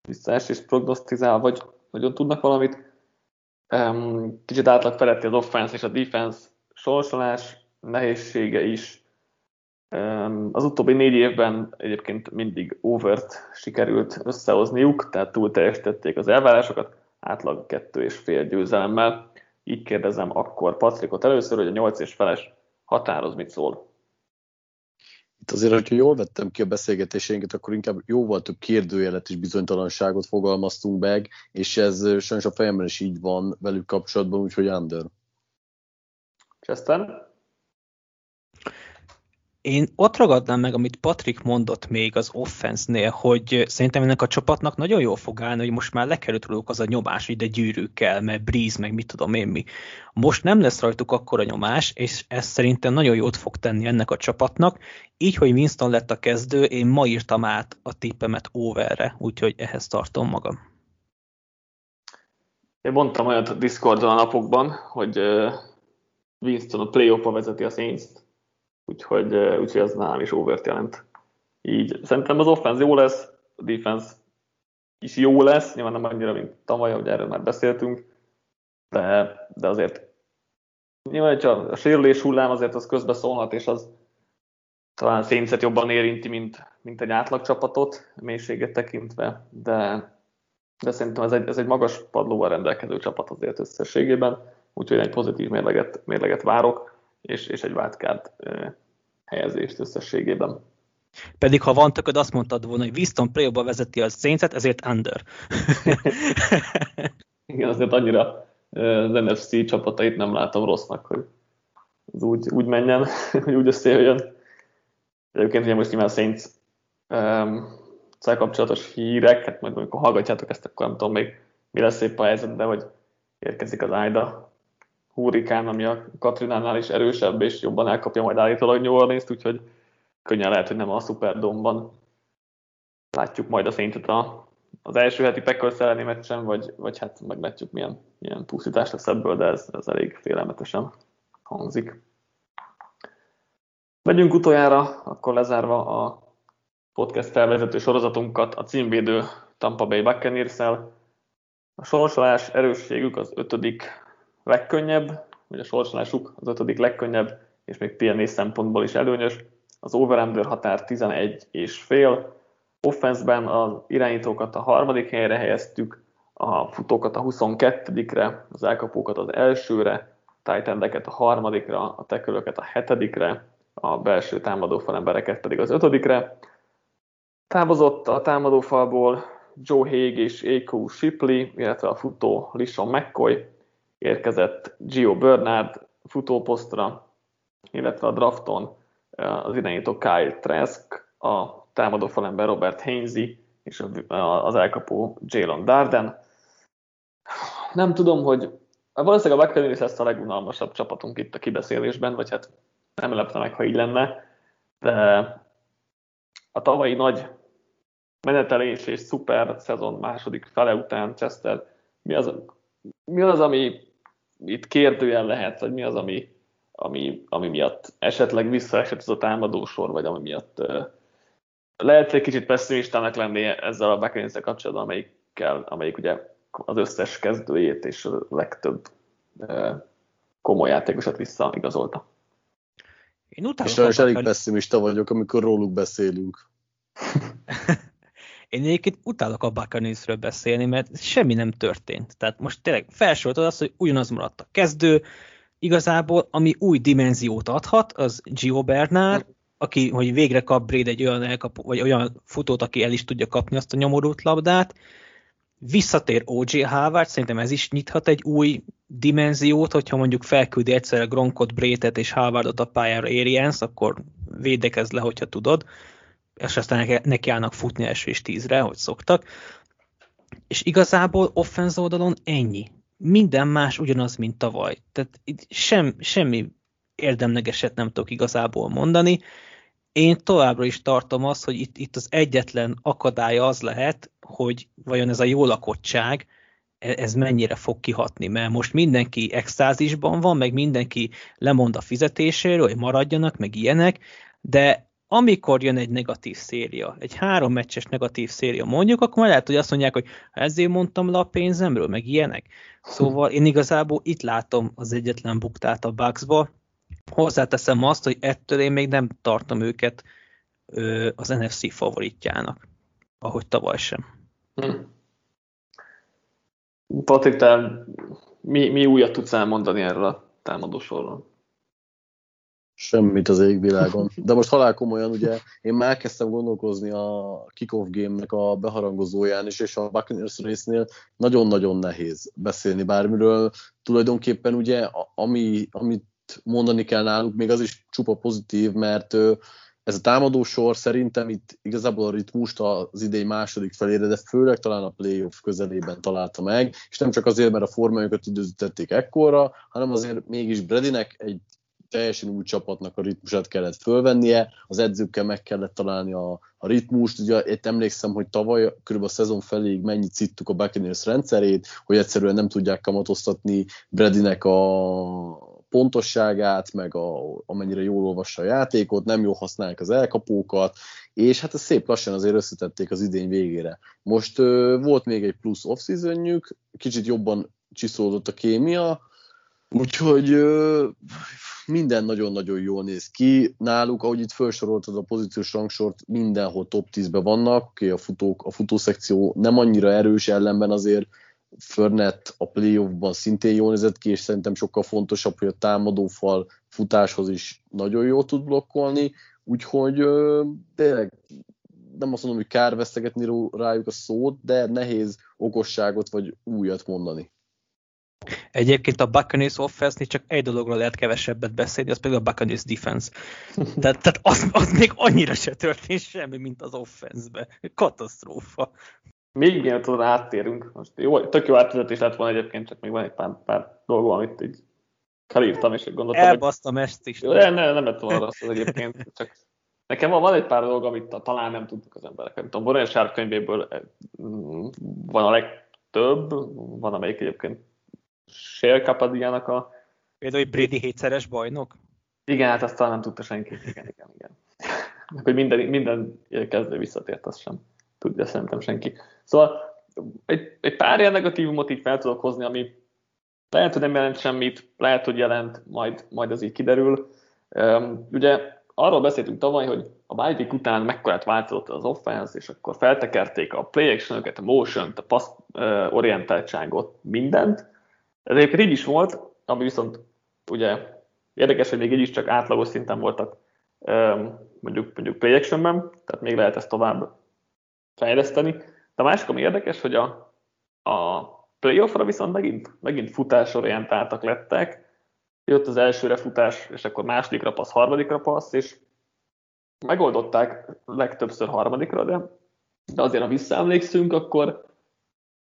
visszaesés prognosztizál, vagy nagyon tudnak valamit. Kicsit átlag feletti az offense és a defense sorsolás nehézsége is. Az utóbbi négy évben egyébként mindig overt sikerült összehozniuk, tehát túl teljesítették az elvárásokat, átlag kettő és fél győzelemmel. Így kérdezem akkor Patrikot először, hogy a nyolc és feles határoz mit szól. Itt azért, hogyha jól vettem ki a beszélgetésénket, akkor inkább jóval több kérdőjelet és bizonytalanságot fogalmaztunk meg, és ez sajnos a fejemben is így van velük kapcsolatban, úgyhogy under. Chester? Én ott ragadnám meg, amit Patrik mondott még az offense-nél, hogy szerintem ennek a csapatnak nagyon jól fog állni, hogy most már lekerült róluk az a nyomás, hogy de gyűrűk kell, mert Breeze, meg mit tudom én mi. Most nem lesz rajtuk akkora nyomás, és ez szerintem nagyon jót fog tenni ennek a csapatnak. Így, hogy Winston lett a kezdő, én ma írtam át a tippemet overre, úgyhogy ehhez tartom magam. Én mondtam olyat a Discordon a napokban, hogy Winston a play vezeti a saints úgyhogy, úgyhogy ez nálam is overt jelent. Így szerintem az offense jó lesz, a defense is jó lesz, nyilván nem annyira, mint tavaly, hogy erről már beszéltünk, de, de azért nyilván, hogyha a sérülés hullám azért az közbeszólhat, és az talán szénszet jobban érinti, mint, mint egy átlag csapatot, mélységet tekintve, de, de szerintem ez egy, ez egy magas padlóval rendelkező csapat azért összességében, úgyhogy egy pozitív mérleget, mérleget várok, és, és egy wildcard helyezést összességében. Pedig ha van tököd, azt mondtad volna, hogy Winston play vezeti a saints ezért under. *laughs* Igen, azért annyira az NFC csapatait nem látom rossznak, hogy az úgy, úgy menjen, *laughs* hogy úgy összejöjjön. Egyébként ugye most nyilván Saints um, kapcsolatos hírek, hát majd amikor hallgatjátok ezt, akkor nem tudom még mi lesz épp a helyzet, de hogy érkezik az Aida hurrikán, ami a Katrinánál is erősebb, és jobban elkapja majd állítólag New orleans úgyhogy könnyen lehet, hogy nem a Superdome-ban látjuk majd a széntet a, az első heti Packers elleni meccsen, vagy, vagy hát meglátjuk milyen, milyen pusztítás lesz ebből, de ez, ez elég félelmetesen hangzik. Megyünk utoljára, akkor lezárva a podcast felvezető sorozatunkat a címvédő Tampa Bay buccaneers -el. A sorsolás erősségük az ötödik legkönnyebb, vagy a sorsolásuk az ötödik legkönnyebb, és még PNA szempontból is előnyös. Az over határ 11 és fél. Offenszben az irányítókat a harmadik helyre helyeztük, a futókat a 22-re, az elkapókat az elsőre, tight a harmadikra, a tekölöket a hetedikre, a belső támadó falembereket pedig az ötödikre. Távozott a támadófalból Joe Haig és A.Q. Shipley, illetve a futó Lishon McCoy, érkezett Gio Bernard futóposztra, illetve a drafton eh, az irányító Kyle Trask, a támadó falember Robert Hainsey és az elkapó Jalen Darden. Nem tudom, hogy valószínűleg a Buccaneers lesz a legunalmasabb csapatunk itt a kibeszélésben, vagy hát nem lepne meg, ha így lenne, de a tavalyi nagy menetelés és szuper szezon második fele után Chester, mi az, mi az ami itt kérdőjel lehet, vagy mi az, ami, ami, ami miatt esetleg visszaesett ez a támadósor, vagy ami miatt uh, lehet egy kicsit pessimistának lenni ezzel a buccaneers kapcsolatban, amelyikkel, amelyik ugye az összes kezdőjét és a legtöbb uh, komoly játékosat visszaigazolta. Én utálok és elég pessimista vagyok, amikor róluk beszélünk. *laughs* Én egyébként utálok a Buccaneersről beszélni, mert semmi nem történt. Tehát most tényleg felsoroltad azt, hogy ugyanaz maradt a kezdő, igazából ami új dimenziót adhat, az Gio Bernard, aki, hogy végre kap Braid egy olyan, elkap, vagy olyan futót, aki el is tudja kapni azt a nyomorult labdát, visszatér OJ Harvard, szerintem ez is nyithat egy új dimenziót, hogyha mondjuk felküldi egyszerre Gronkot, Brétet és Harvardot a pályára Arians, akkor védekezz le, hogyha tudod és aztán neki állnak futni első és tízre, hogy szoktak. És igazából offenz oldalon ennyi. Minden más ugyanaz, mint tavaly. Tehát itt sem, semmi érdemlegeset nem tudok igazából mondani. Én továbbra is tartom azt, hogy itt, itt az egyetlen akadálya az lehet, hogy vajon ez a jó lakottság, e, ez mennyire fog kihatni, mert most mindenki extázisban van, meg mindenki lemond a fizetéséről, hogy maradjanak, meg ilyenek, de amikor jön egy negatív széria, egy három meccses negatív széria mondjuk, akkor lehet, hogy azt mondják, hogy ezért mondtam le a pénzemről, meg ilyenek. Szóval én igazából itt látom az egyetlen buktát a Bucksba. Hozzáteszem azt, hogy ettől én még nem tartom őket ö, az NFC favoritjának, ahogy tavaly sem. Hmm. Patrik, te mi, mi újat tudsz elmondani erről a támadósorról? Semmit az égvilágon. De most halál komolyan, ugye én már elkezdtem gondolkozni a kickoff game-nek a beharangozóján is, és a Buccaneers résznél nagyon-nagyon nehéz beszélni bármiről. Tulajdonképpen ugye, ami, ami mondani kell náluk, még az is csupa pozitív, mert ez a támadó sor szerintem itt igazából a ritmust az idei második felére, de főleg talán a playoff közelében találta meg, és nem csak azért, mert a formájukat időzítették ekkorra, hanem azért mégis Bredinek egy teljesen új csapatnak a ritmusát kellett fölvennie, az edzőkkel meg kellett találni a, a ritmust. Ugye itt emlékszem, hogy tavaly kb. a szezon feléig mennyit szittuk a Buccaneers rendszerét, hogy egyszerűen nem tudják kamatoztatni Bredinek a pontosságát, meg a, amennyire jól olvassa a játékot, nem jól használják az elkapókat, és hát ez szép lassan azért összetették az idény végére. Most ö, volt még egy plusz off kicsit jobban csiszolódott a kémia, úgyhogy ö, minden nagyon-nagyon jól néz ki. Náluk, ahogy itt felsoroltad a pozíciós rangsort, mindenhol top 10-ben vannak, oké, a, futók, a futószekció nem annyira erős ellenben azért Förnet a playoffban szintén jól nézett ki, és szerintem sokkal fontosabb, hogy a támadófal futáshoz is nagyon jól tud blokkolni, úgyhogy tényleg nem azt mondom, hogy kár vesztegetni rájuk a szót, de nehéz okosságot vagy újat mondani. Egyébként a Buccaneers offense csak egy dologról lehet kevesebbet beszélni, az pedig a Buccaneers defense. tehát, tehát az, az még annyira se történt semmi, mint az offense-be. Katasztrófa. Még mielőtt oda áttérünk, most jó, tök jó átvezetés lett volna egyébként, csak még van egy pár, pár dolgom, amit így felírtam, és gondoltam, Elbasztam hogy... ezt is. Jó, nem, nem, nem lett volna rossz az egyébként, csak nekem van, van egy pár dolog, amit talán nem tudtuk az emberek. Nem tudom, Sárp könyvéből eh, van a legtöbb, van amelyik egyébként Shale Kapadiának a... Például, hogy Brady hétszeres bajnok? Igen, hát azt talán nem tudta senki. Igen, igen, igen. hogy minden, minden kezdő visszatért, azt sem tudja szerintem senki. Szóval egy, egy pár ilyen negatívumot így fel tudok hozni, ami lehet, hogy nem jelent semmit, lehet, hogy jelent, majd, majd az így kiderül. Um, ugye arról beszéltünk tavaly, hogy a bye után mekkorát változott az offense, és akkor feltekerték a play action a motion a pass orientáltságot, mindent. Ez egyébként így is volt, ami viszont ugye érdekes, hogy még így is csak átlagos szinten voltak mondjuk, mondjuk play actionben, tehát még lehet ezt tovább fejleszteni. De a másik, ami érdekes, hogy a, a playoffra viszont megint, megint futásorientáltak lettek. Jött az elsőre futás, és akkor másodikra passz, harmadikra passz, és megoldották legtöbbször harmadikra, de, de azért, ha visszaemlékszünk, akkor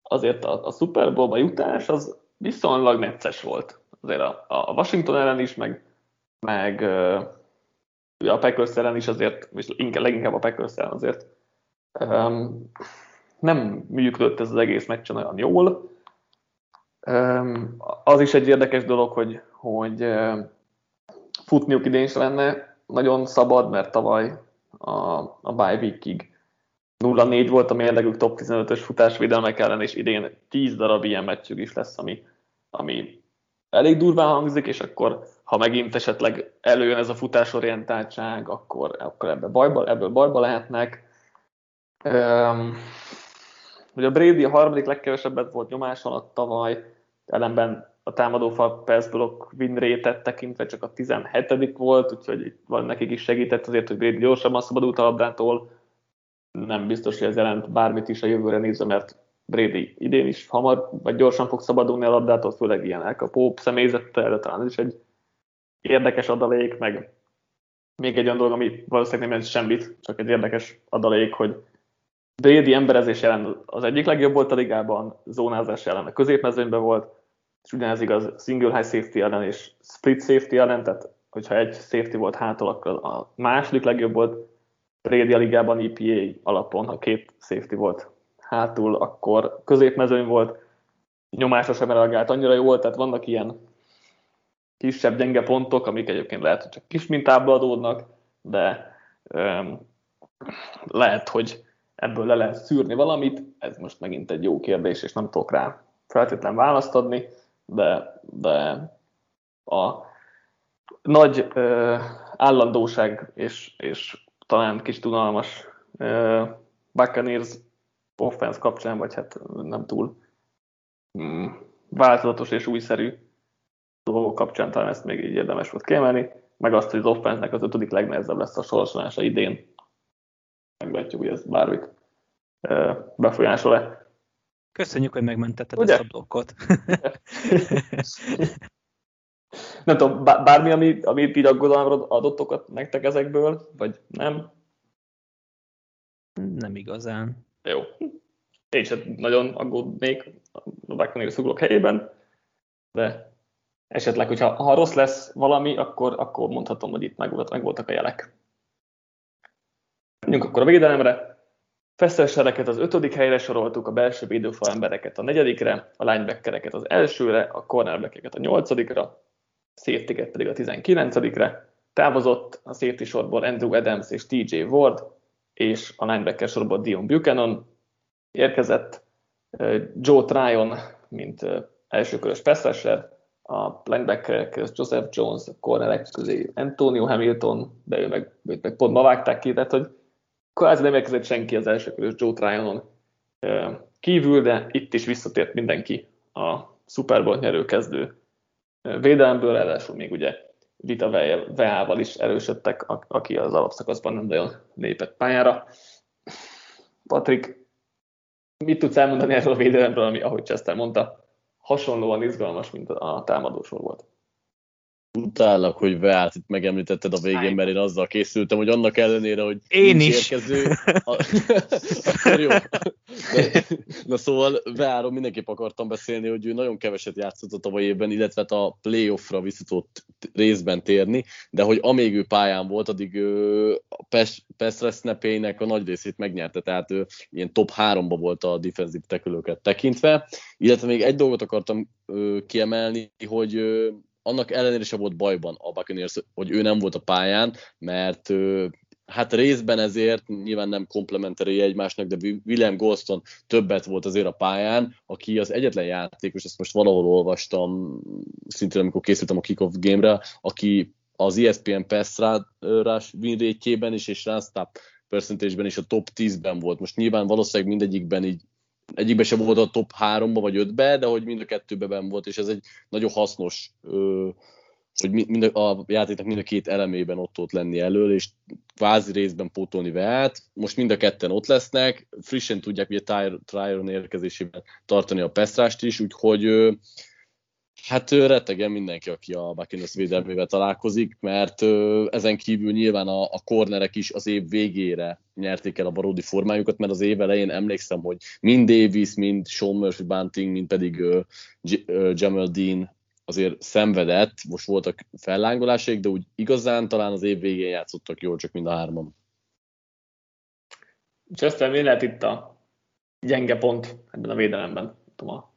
azért a, a Super Bowl-ba jutás az viszonylag necces volt. Azért a, a Washington ellen is, meg, meg a Packers ellen is azért, és inkább, leginkább a Packers ellen azért Um, nem működött ez az egész meccsen olyan jól. Um, az is egy érdekes dolog, hogy, hogy uh, futniuk idén is lenne nagyon szabad, mert tavaly a, a bye weekig 0-4 volt a mérlegük top 15-ös futásvédelmek ellen, és idén 10 darab ilyen meccsük is lesz, ami, ami elég durván hangzik, és akkor ha megint esetleg előjön ez a futásorientáltság, akkor, akkor ebből bajba, ebből bajba lehetnek. Um, ugye a Brady a harmadik legkevesebbet volt nyomás alatt tavaly, ellenben a támadófal pass block win tekintve csak a 17 volt, úgyhogy itt van nekik is segített azért, hogy Brady gyorsabban szabadult a labdától. Nem biztos, hogy ez jelent bármit is a jövőre nézve, mert Brady idén is hamar vagy gyorsan fog szabadulni a labdától, főleg ilyen elkapó személyzettel, de talán ez is egy érdekes adalék, meg még egy olyan dolog, ami valószínűleg nem jelent semmit, csak egy érdekes adalék, hogy Brady emberezés ellen az egyik legjobb volt a ligában, zónázás ellen a középmezőnyben volt, és ugyanez igaz single high safety ellen és split safety ellen, tehát hogyha egy safety volt hátul, akkor a második legjobb volt Brady a ligában EPA alapon, ha két safety volt hátul, akkor középmezőny volt, nyomásra sem reagált annyira jó volt, tehát vannak ilyen kisebb gyenge pontok, amik egyébként lehet, hogy csak kis mintából adódnak, de um, lehet, hogy ebből le lehet szűrni valamit, ez most megint egy jó kérdés, és nem tudok rá feltétlen választ adni, de, de a nagy ö, állandóság és, és talán kis tudalmas ö, Buccaneers offense kapcsán, vagy hát nem túl mm, változatos és újszerű dolgok kapcsán talán ezt még így érdemes volt kiemelni, meg azt, hogy az offense az ötödik legnehezebb lesz a sorsolása idén, meglátjuk, hogy ez bármit befolyásol-e. Köszönjük, hogy megmentetted Ugye? ezt a blokkot. *laughs* *laughs* nem tudom, bármi, ami, amit így aggodalomra adottokat nektek ezekből, vagy nem? Nem igazán. Jó. Én sem nagyon aggódnék a Buccaneers ugrok helyében, de esetleg, hogyha ha rossz lesz valami, akkor, akkor mondhatom, hogy itt meg, volt, meg voltak a jelek. Menjünk akkor a védelemre. Fesztelsereket az ötödik helyre soroltuk, a belső védőfal embereket a negyedikre, a linebackereket az elsőre, a cornerbackeket a nyolcadikra, safety pedig a tizenkilencedikre. Távozott a safety sorból Andrew Adams és TJ Ward, és a linebacker sorból Dion Buchanan. Érkezett Joe Tryon, mint elsőkörös pass a linebacker között Joseph Jones, a cornerek közé Antonio Hamilton, de ő meg, őt meg pont ma vágták ki, tehát hogy kvázi nem érkezett senki az elsőkörös Joe Tryonon kívül, de itt is visszatért mindenki a Super Bowl nyerő kezdő védelemből, ráadásul még ugye Vita Veával is erősödtek, aki az alapszakaszban nem nagyon lépett pályára. Patrik, mit tudsz elmondani erről a védelemről, ami, ahogy Chester mondta, hasonlóan izgalmas, mint a támadósor volt? Utállak, hogy beállt, itt megemlítetted a végén, mert én azzal készültem, hogy annak ellenére, hogy én is. érkező. A... Akkor *laughs* jó. De, na szóval beállom, mindenképp akartam beszélni, hogy ő nagyon keveset játszott a tavaly évben, illetve hát a playoffra visszatott részben térni, de hogy amíg ő pályán volt, addig ő a Pestre snapének a nagy részét megnyerte, tehát ő ilyen top 3-ba volt a defensive tekülőket tekintve, illetve még egy dolgot akartam kiemelni, hogy annak ellenére sem volt bajban a Buccaneers, hogy ő nem volt a pályán, mert hát részben ezért nyilván nem komplementari egymásnak, de William Golston többet volt azért a pályán, aki az egyetlen játékos, ezt most valahol olvastam, szintén amikor készültem a kickoff game-re, aki az ESPN pass rush win is, és run stop percentage-ben is a top 10-ben volt. Most nyilván valószínűleg mindegyikben így egyikbe sem volt a top 3-ba vagy 5-be, de hogy mind a kettőben volt, és ez egy nagyon hasznos, hogy mind a, játéknak mind a két elemében ott ott lenni elől, és kvázi részben pótolni vehet. Most mind a ketten ott lesznek, frissen tudják ugye Tryon érkezésében tartani a pesztrást is, úgyhogy Hát rettegem mindenki, aki a Buccaneers védelmével találkozik, mert ezen kívül nyilván a, a cornerek is az év végére nyerték el a valódi formájukat, mert az év elején emlékszem, hogy mind Davis, mind Sean Murphy Bunting, mind pedig uh, Jamal Dean azért szenvedett, most voltak fellángolások, de úgy igazán talán az év végén játszottak jól, csak mind a hárman. Chester, mi lehet itt a gyenge pont ebben a védelemben? Tudom,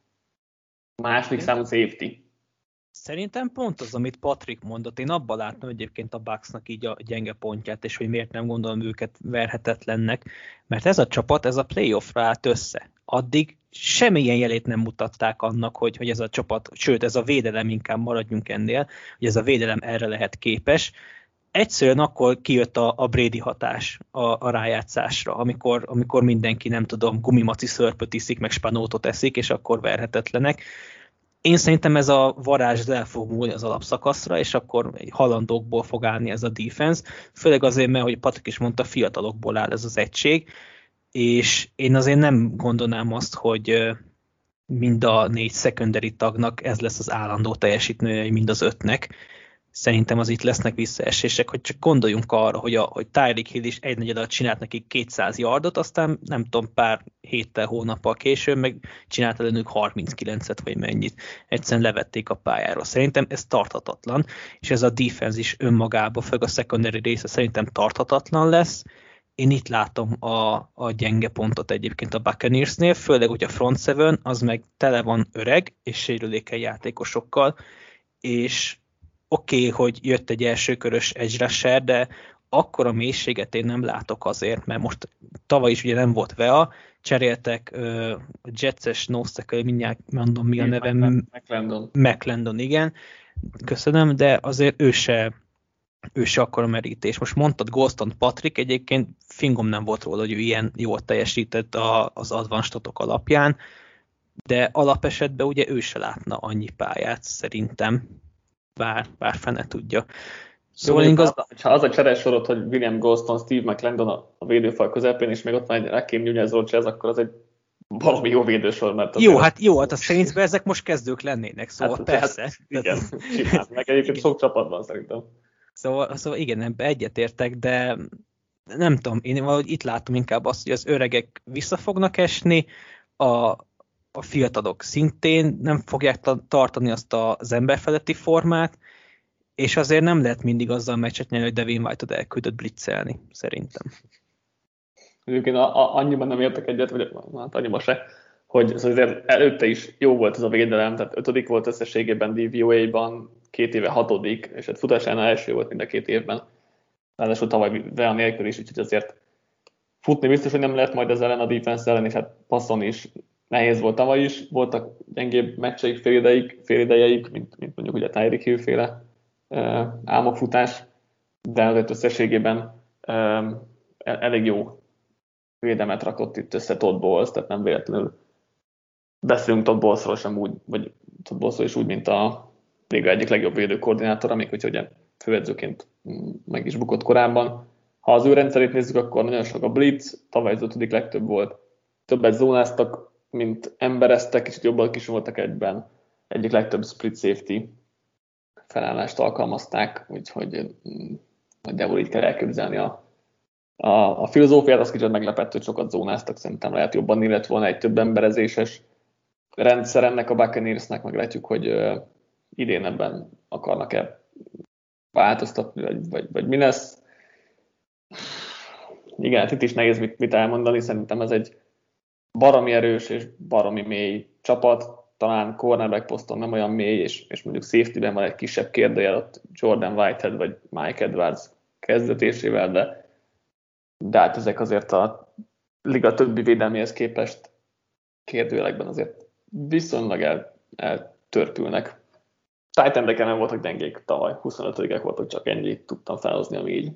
második számú safety. Szerintem pont az, amit Patrik mondott. Én abban láttam egyébként a Bucksnak így a gyenge pontját, és hogy miért nem gondolom őket verhetetlennek, mert ez a csapat, ez a playoffra állt össze. Addig semmilyen jelét nem mutatták annak, hogy, hogy ez a csapat, sőt ez a védelem, inkább maradjunk ennél, hogy ez a védelem erre lehet képes. Egyszerűen akkor kijött a, a Brady hatás a, a rájátszásra, amikor, amikor mindenki, nem tudom, gumimaci szörpöt iszik, meg spanótot eszik, és akkor verhetetlenek. Én szerintem ez a varázs el fog múlni az alapszakaszra, és akkor halandókból fog állni ez a defense, főleg azért, mert, hogy Patrik is mondta, fiatalokból áll ez az egység, és én azért nem gondolnám azt, hogy mind a négy secondary tagnak ez lesz az állandó teljesítménye, mind az ötnek, szerintem az itt lesznek visszaesések, hogy csak gondoljunk arra, hogy, a, hogy Tyreek Hill is egy negyed alatt csinált nekik 200 yardot, aztán nem tudom, pár héttel, hónappal később meg csinált ellenük 39-et, vagy mennyit. Egyszerűen levették a pályáról. Szerintem ez tarthatatlan, és ez a defense is önmagában, főleg a secondary része szerintem tarthatatlan lesz. Én itt látom a, a gyenge pontot egyébként a Buccaneersnél, főleg, hogy a front seven az meg tele van öreg és sérülékeny játékosokkal, és oké, okay, hogy jött egy elsőkörös edge rusher, de akkor a mélységet én nem látok azért, mert most tavaly is ugye nem volt VEA, cseréltek uh, Jetses nose mindjárt mondom mi a neve. McLendon. McLendon, igen. Köszönöm, de azért ő se, ő se akkor a merítés. Most mondtad Ghoston Patrick, egyébként fingom nem volt róla, hogy ő ilyen jól teljesített a, az advanstatok alapján, de alapesetben ugye ő se látna annyi pályát szerintem bár, bár fene tudja. Szóval Jó, igaz... Ha az a cseres sorot, hogy William Golston, Steve McLendon a, a védőfal közepén, és még ott van egy Rakim Nunez Rogers, akkor az egy valami jó védősor, mert... Jó, hát jó, hát a saints ezek most kezdők lennének, szóval hát, persze. Hát, igen, simán, meg egyébként igen. sok csapatban szerintem. Szóval, szóval igen, ebbe egyetértek, de nem tudom, én valahogy itt látom inkább azt, hogy az öregek vissza fognak esni, a, a fiatalok szintén nem fogják tartani azt az emberfeletti formát, és azért nem lehet mindig azzal meccset nyerni, hogy Devin White-ot elküldött blitzelni, szerintem. Egyébként a, a, annyiban nem értek egyet, vagy hát annyiban se, hogy ez azért előtte is jó volt ez a védelem, tehát ötödik volt összességében DVOA-ban, két éve hatodik, és hát futásánál első volt mind a két évben. Ráadásul tavaly Real nélkül is, úgyhogy azért futni biztos, hogy nem lehet majd ez ellen a defense ellen, és hát passzon is nehéz volt tavaly is, voltak gyengébb meccseik, félideik, félidejeik, mint, mint mondjuk ugye Tyreek Hill féle álmokfutás, de azért összességében elég jó védelmet rakott itt össze Todd Bowles, tehát nem véletlenül beszélünk Todd Bowlesról sem úgy, vagy Todd Bowlesról is úgy, mint a liga egyik legjobb védőkoordinátor, amik hogy ugye főedzőként meg is bukott korábban. Ha az ő rendszerét nézzük, akkor nagyon sok a blitz, tavaly az ötödik legtöbb volt. Többet zónáztak, mint embereztek, és jobban is voltak egyben. Egyik legtöbb split safety felállást alkalmazták, úgyhogy nagyjából így kell elképzelni a, a, a filozófiát, az kicsit meglepett, hogy sokat zónáztak, szerintem lehet jobban illet volna egy több emberezéses rendszer ennek a Buccaneersnek, meg látjuk, hogy uh, idén ebben akarnak-e változtatni, vagy, vagy, vagy mi lesz. Igen, hát itt is nehéz mit, mit elmondani, szerintem ez egy baromi erős és baromi mély csapat, talán cornerback poszton nem olyan mély, és, és mondjuk safety-ben van egy kisebb kérdőjel ott Jordan Whitehead vagy Mike Edwards kezdetésével, de, de hát ezek azért a liga többi védelméhez képest kérdőjelekben azért viszonylag el, eltörpülnek. titan nem voltak gyengék tavaly, 25-ek voltak, csak ennyit tudtam felhozni, ami így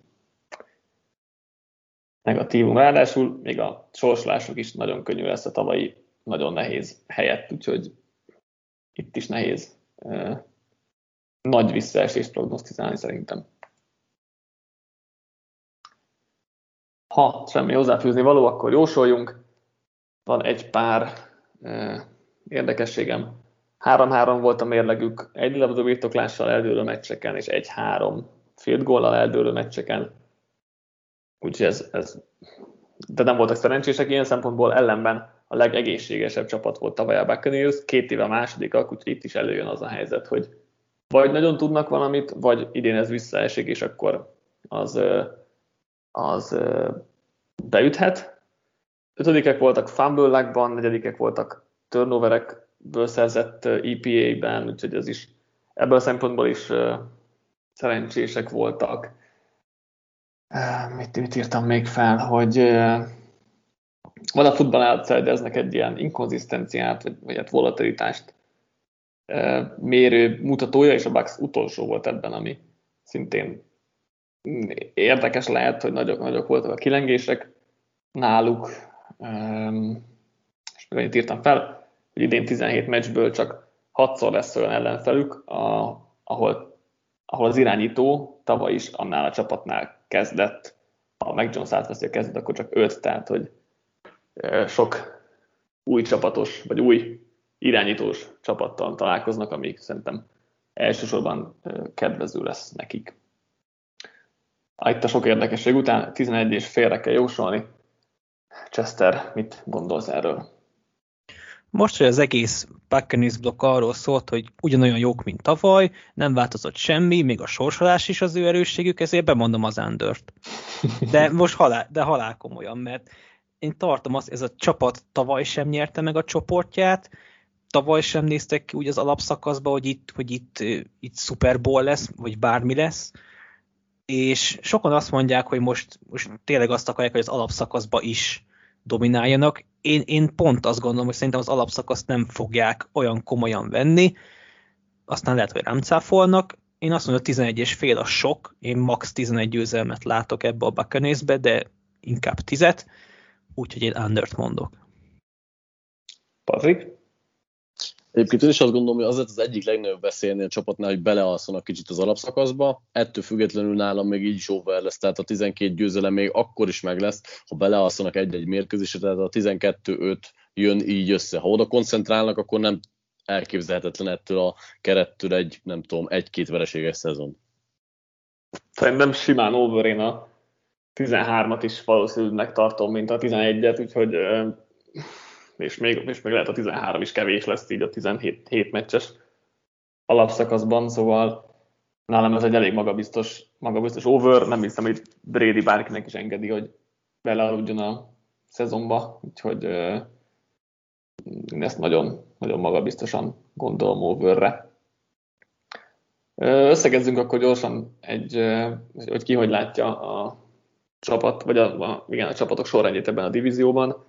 negatívum. Ráadásul még a sorsolások is nagyon könnyű lesz a tavalyi nagyon nehéz helyett, úgyhogy itt is nehéz nagy visszaesést prognosztizálni szerintem. Ha semmi hozzáfűzni való, akkor jósoljunk. Van egy pár érdekességem. 3-3 volt a mérlegük, egy labda birtoklással eldőlő meccseken, és egy-három field goal eldőlő meccseken. Úgyhogy ez, ez, de nem voltak szerencsések ilyen szempontból, ellenben a legegészségesebb csapat volt tavaly a Buccaneers, két éve másodikak, úgyhogy itt is előjön az a helyzet, hogy vagy nagyon tudnak valamit, vagy idén ez visszaesik, és akkor az, az beüthet. Ötödikek voltak fumble negyedikek voltak turnoverekből szerzett EPA-ben, úgyhogy ez is ebből a szempontból is szerencsések voltak. Mit, mit írtam még fel, hogy van a futball outsiders egy ilyen inkonzisztenciát, vagy, vagy hát volatilitást mérő mutatója, és a Bucks utolsó volt ebben, ami szintén érdekes lehet, hogy nagyok-nagyok voltak a kilengések náluk, és még annyit írtam fel, hogy idén 17 meccsből csak 6-szor lesz olyan ellenfelük, ahol, ahol az irányító tavaly is annál a csapatnál kezdett, ha Mac Jones átveszi a kezdet, akkor csak 5, tehát hogy sok új csapatos, vagy új irányítós csapattal találkoznak, amik szerintem elsősorban kedvező lesz nekik. Itt a sok érdekesség után 11 és félre kell jósolni. Chester, mit gondolsz erről? Most, hogy az egész Buccaneers blokk arról szólt, hogy ugyanolyan jók, mint tavaly, nem változott semmi, még a sorsolás is az ő erősségük, ezért bemondom az Andört. De *laughs* most halál, de halál komolyan, mert én tartom azt, ez a csapat tavaly sem nyerte meg a csoportját, tavaly sem néztek ki úgy az alapszakaszba, hogy itt, hogy itt, itt Super Bowl lesz, vagy bármi lesz, és sokan azt mondják, hogy most, most tényleg azt akarják, hogy az alapszakaszba is domináljanak. Én, én pont azt gondolom, hogy szerintem az alapszakaszt nem fogják olyan komolyan venni, aztán lehet, hogy nem cáfolnak. Én azt mondom, hogy 11 és fél a sok, én max 11 győzelmet látok ebbe a Buccaneersbe, de inkább 10 úgyhogy én undert mondok. Patrik? Egyébként én is azt gondolom, hogy az az egyik legnagyobb veszélynél a csapatnál, hogy belealszanak kicsit az alapszakaszba. Ettől függetlenül nálam még így is over lesz, tehát a 12 győzelem még akkor is meg lesz, ha belealszanak egy-egy mérkőzésre, tehát a 12-5 jön így össze. Ha oda koncentrálnak, akkor nem elképzelhetetlen ettől a kerettől egy, nem tudom, egy-két vereséges szezon. Szerintem simán over én a 13-at is valószínűleg tartom, mint a 11-et, úgyhogy és még, és még lehet a 13 is kevés lesz így a 17 7 meccses alapszakaszban, szóval nálam ez egy elég magabiztos, magabiztos over, nem hiszem, hogy Brady bárkinek is engedi, hogy belealudjon a szezonba, úgyhogy én ezt nagyon, nagyon magabiztosan gondolom overre. Összegezzünk akkor gyorsan egy, hogy ki hogy látja a csapat, vagy a, a, igen, a csapatok sorrendjét ebben a divízióban.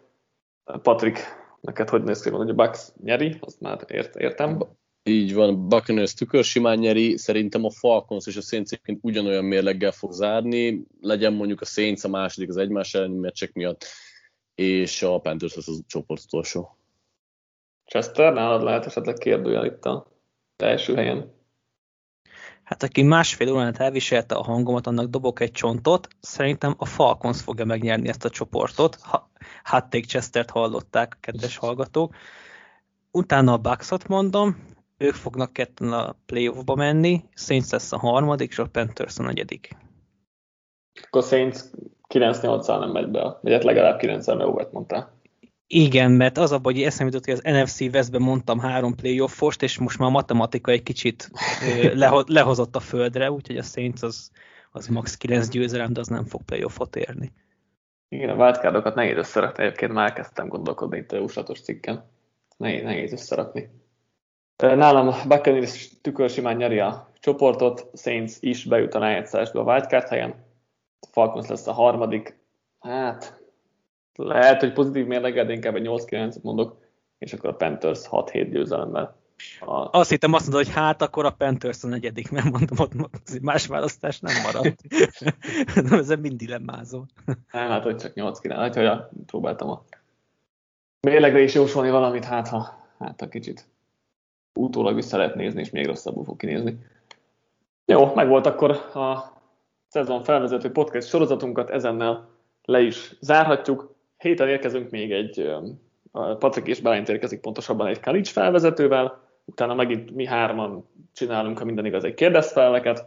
Patrik, neked hogy néz ki, hogy a Bucks nyeri, azt már ért, értem. Így van, Buccaneers simán nyeri, szerintem a Falcons és a Saints ugyanolyan mérleggel fog zárni, legyen mondjuk a Saints a második az egymás elleni meccsek miatt, és a Panthers az a csoport utolsó. Chester, nálad lehet esetleg kérdőjel itt a első helyen? Hát aki másfél órán elviselte a hangomat, annak dobok egy csontot. Szerintem a Falcons fogja megnyerni ezt a csoportot. Ha, hát take Chestert hallották, kedves hallgatók. Utána a Bucks-ot mondom, ők fognak ketten a playoffba menni, Saints lesz a harmadik, és a Panthers a negyedik. Akkor Saints 9-8-al nem megy be, vagy hát legalább 9 mert mondtál. Igen, mert az a hogy eszembe jutott, hogy az NFC Westben mondtam három playoffost, és most már a matematika egy kicsit *laughs* leho- lehozott a földre, úgyhogy a Saints az, az max 9 győzelem, de az nem fog playoffot érni. Igen, a wildcardokat nehéz összerakni, egyébként már kezdtem gondolkodni itt a jóslatos cikken. Nehéz, nehéz összerakni. Nálam Buccaneers tükör simán nyeri a csoportot, Saints is bejut a rájegyszeresbe a wildcard helyen, Falcons lesz a harmadik, hát lehet, hogy pozitív mérleggel, de inkább egy 8-9-et mondok, és akkor a Panthers 6-7 győzelemmel. A... Azt hittem azt mondod, hogy hát akkor a Panthers a negyedik, nem mondom, ott más választás nem maradt. *laughs* nem, ezen mind dilemmázó. Nem, hát hogy csak 8-9, hát hogy próbáltam a mérlegre is jósolni valamit, hát ha, hát ha kicsit utólag vissza lehet nézni, és még rosszabbul fog kinézni. Jó, meg volt akkor a szezon felvezető podcast sorozatunkat, ezennel le is zárhatjuk. Héten érkezünk még egy, Patrik és Bálint érkezik pontosabban egy Kalics felvezetővel, utána megint mi hárman csinálunk, ha minden igaz, egy kérdezfelveket,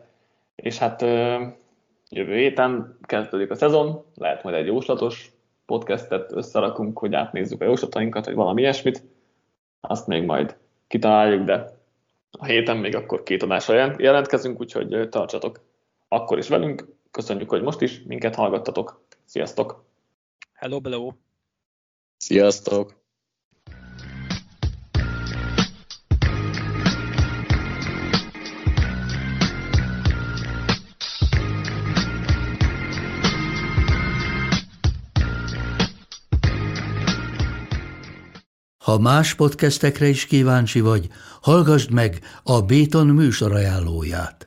és hát jövő héten kezdődik a szezon, lehet majd egy jóslatos podcastet összerakunk, hogy átnézzük a jóslatainkat, vagy valami ilyesmit, azt még majd kitaláljuk, de a héten még akkor két adásra jelentkezünk, úgyhogy tartsatok akkor is velünk. Köszönjük, hogy most is minket hallgattatok. Sziasztok! Hello, hello! Sziasztok! Ha más podcastekre is kíváncsi vagy, hallgassd meg a Béton műsor ajánlóját.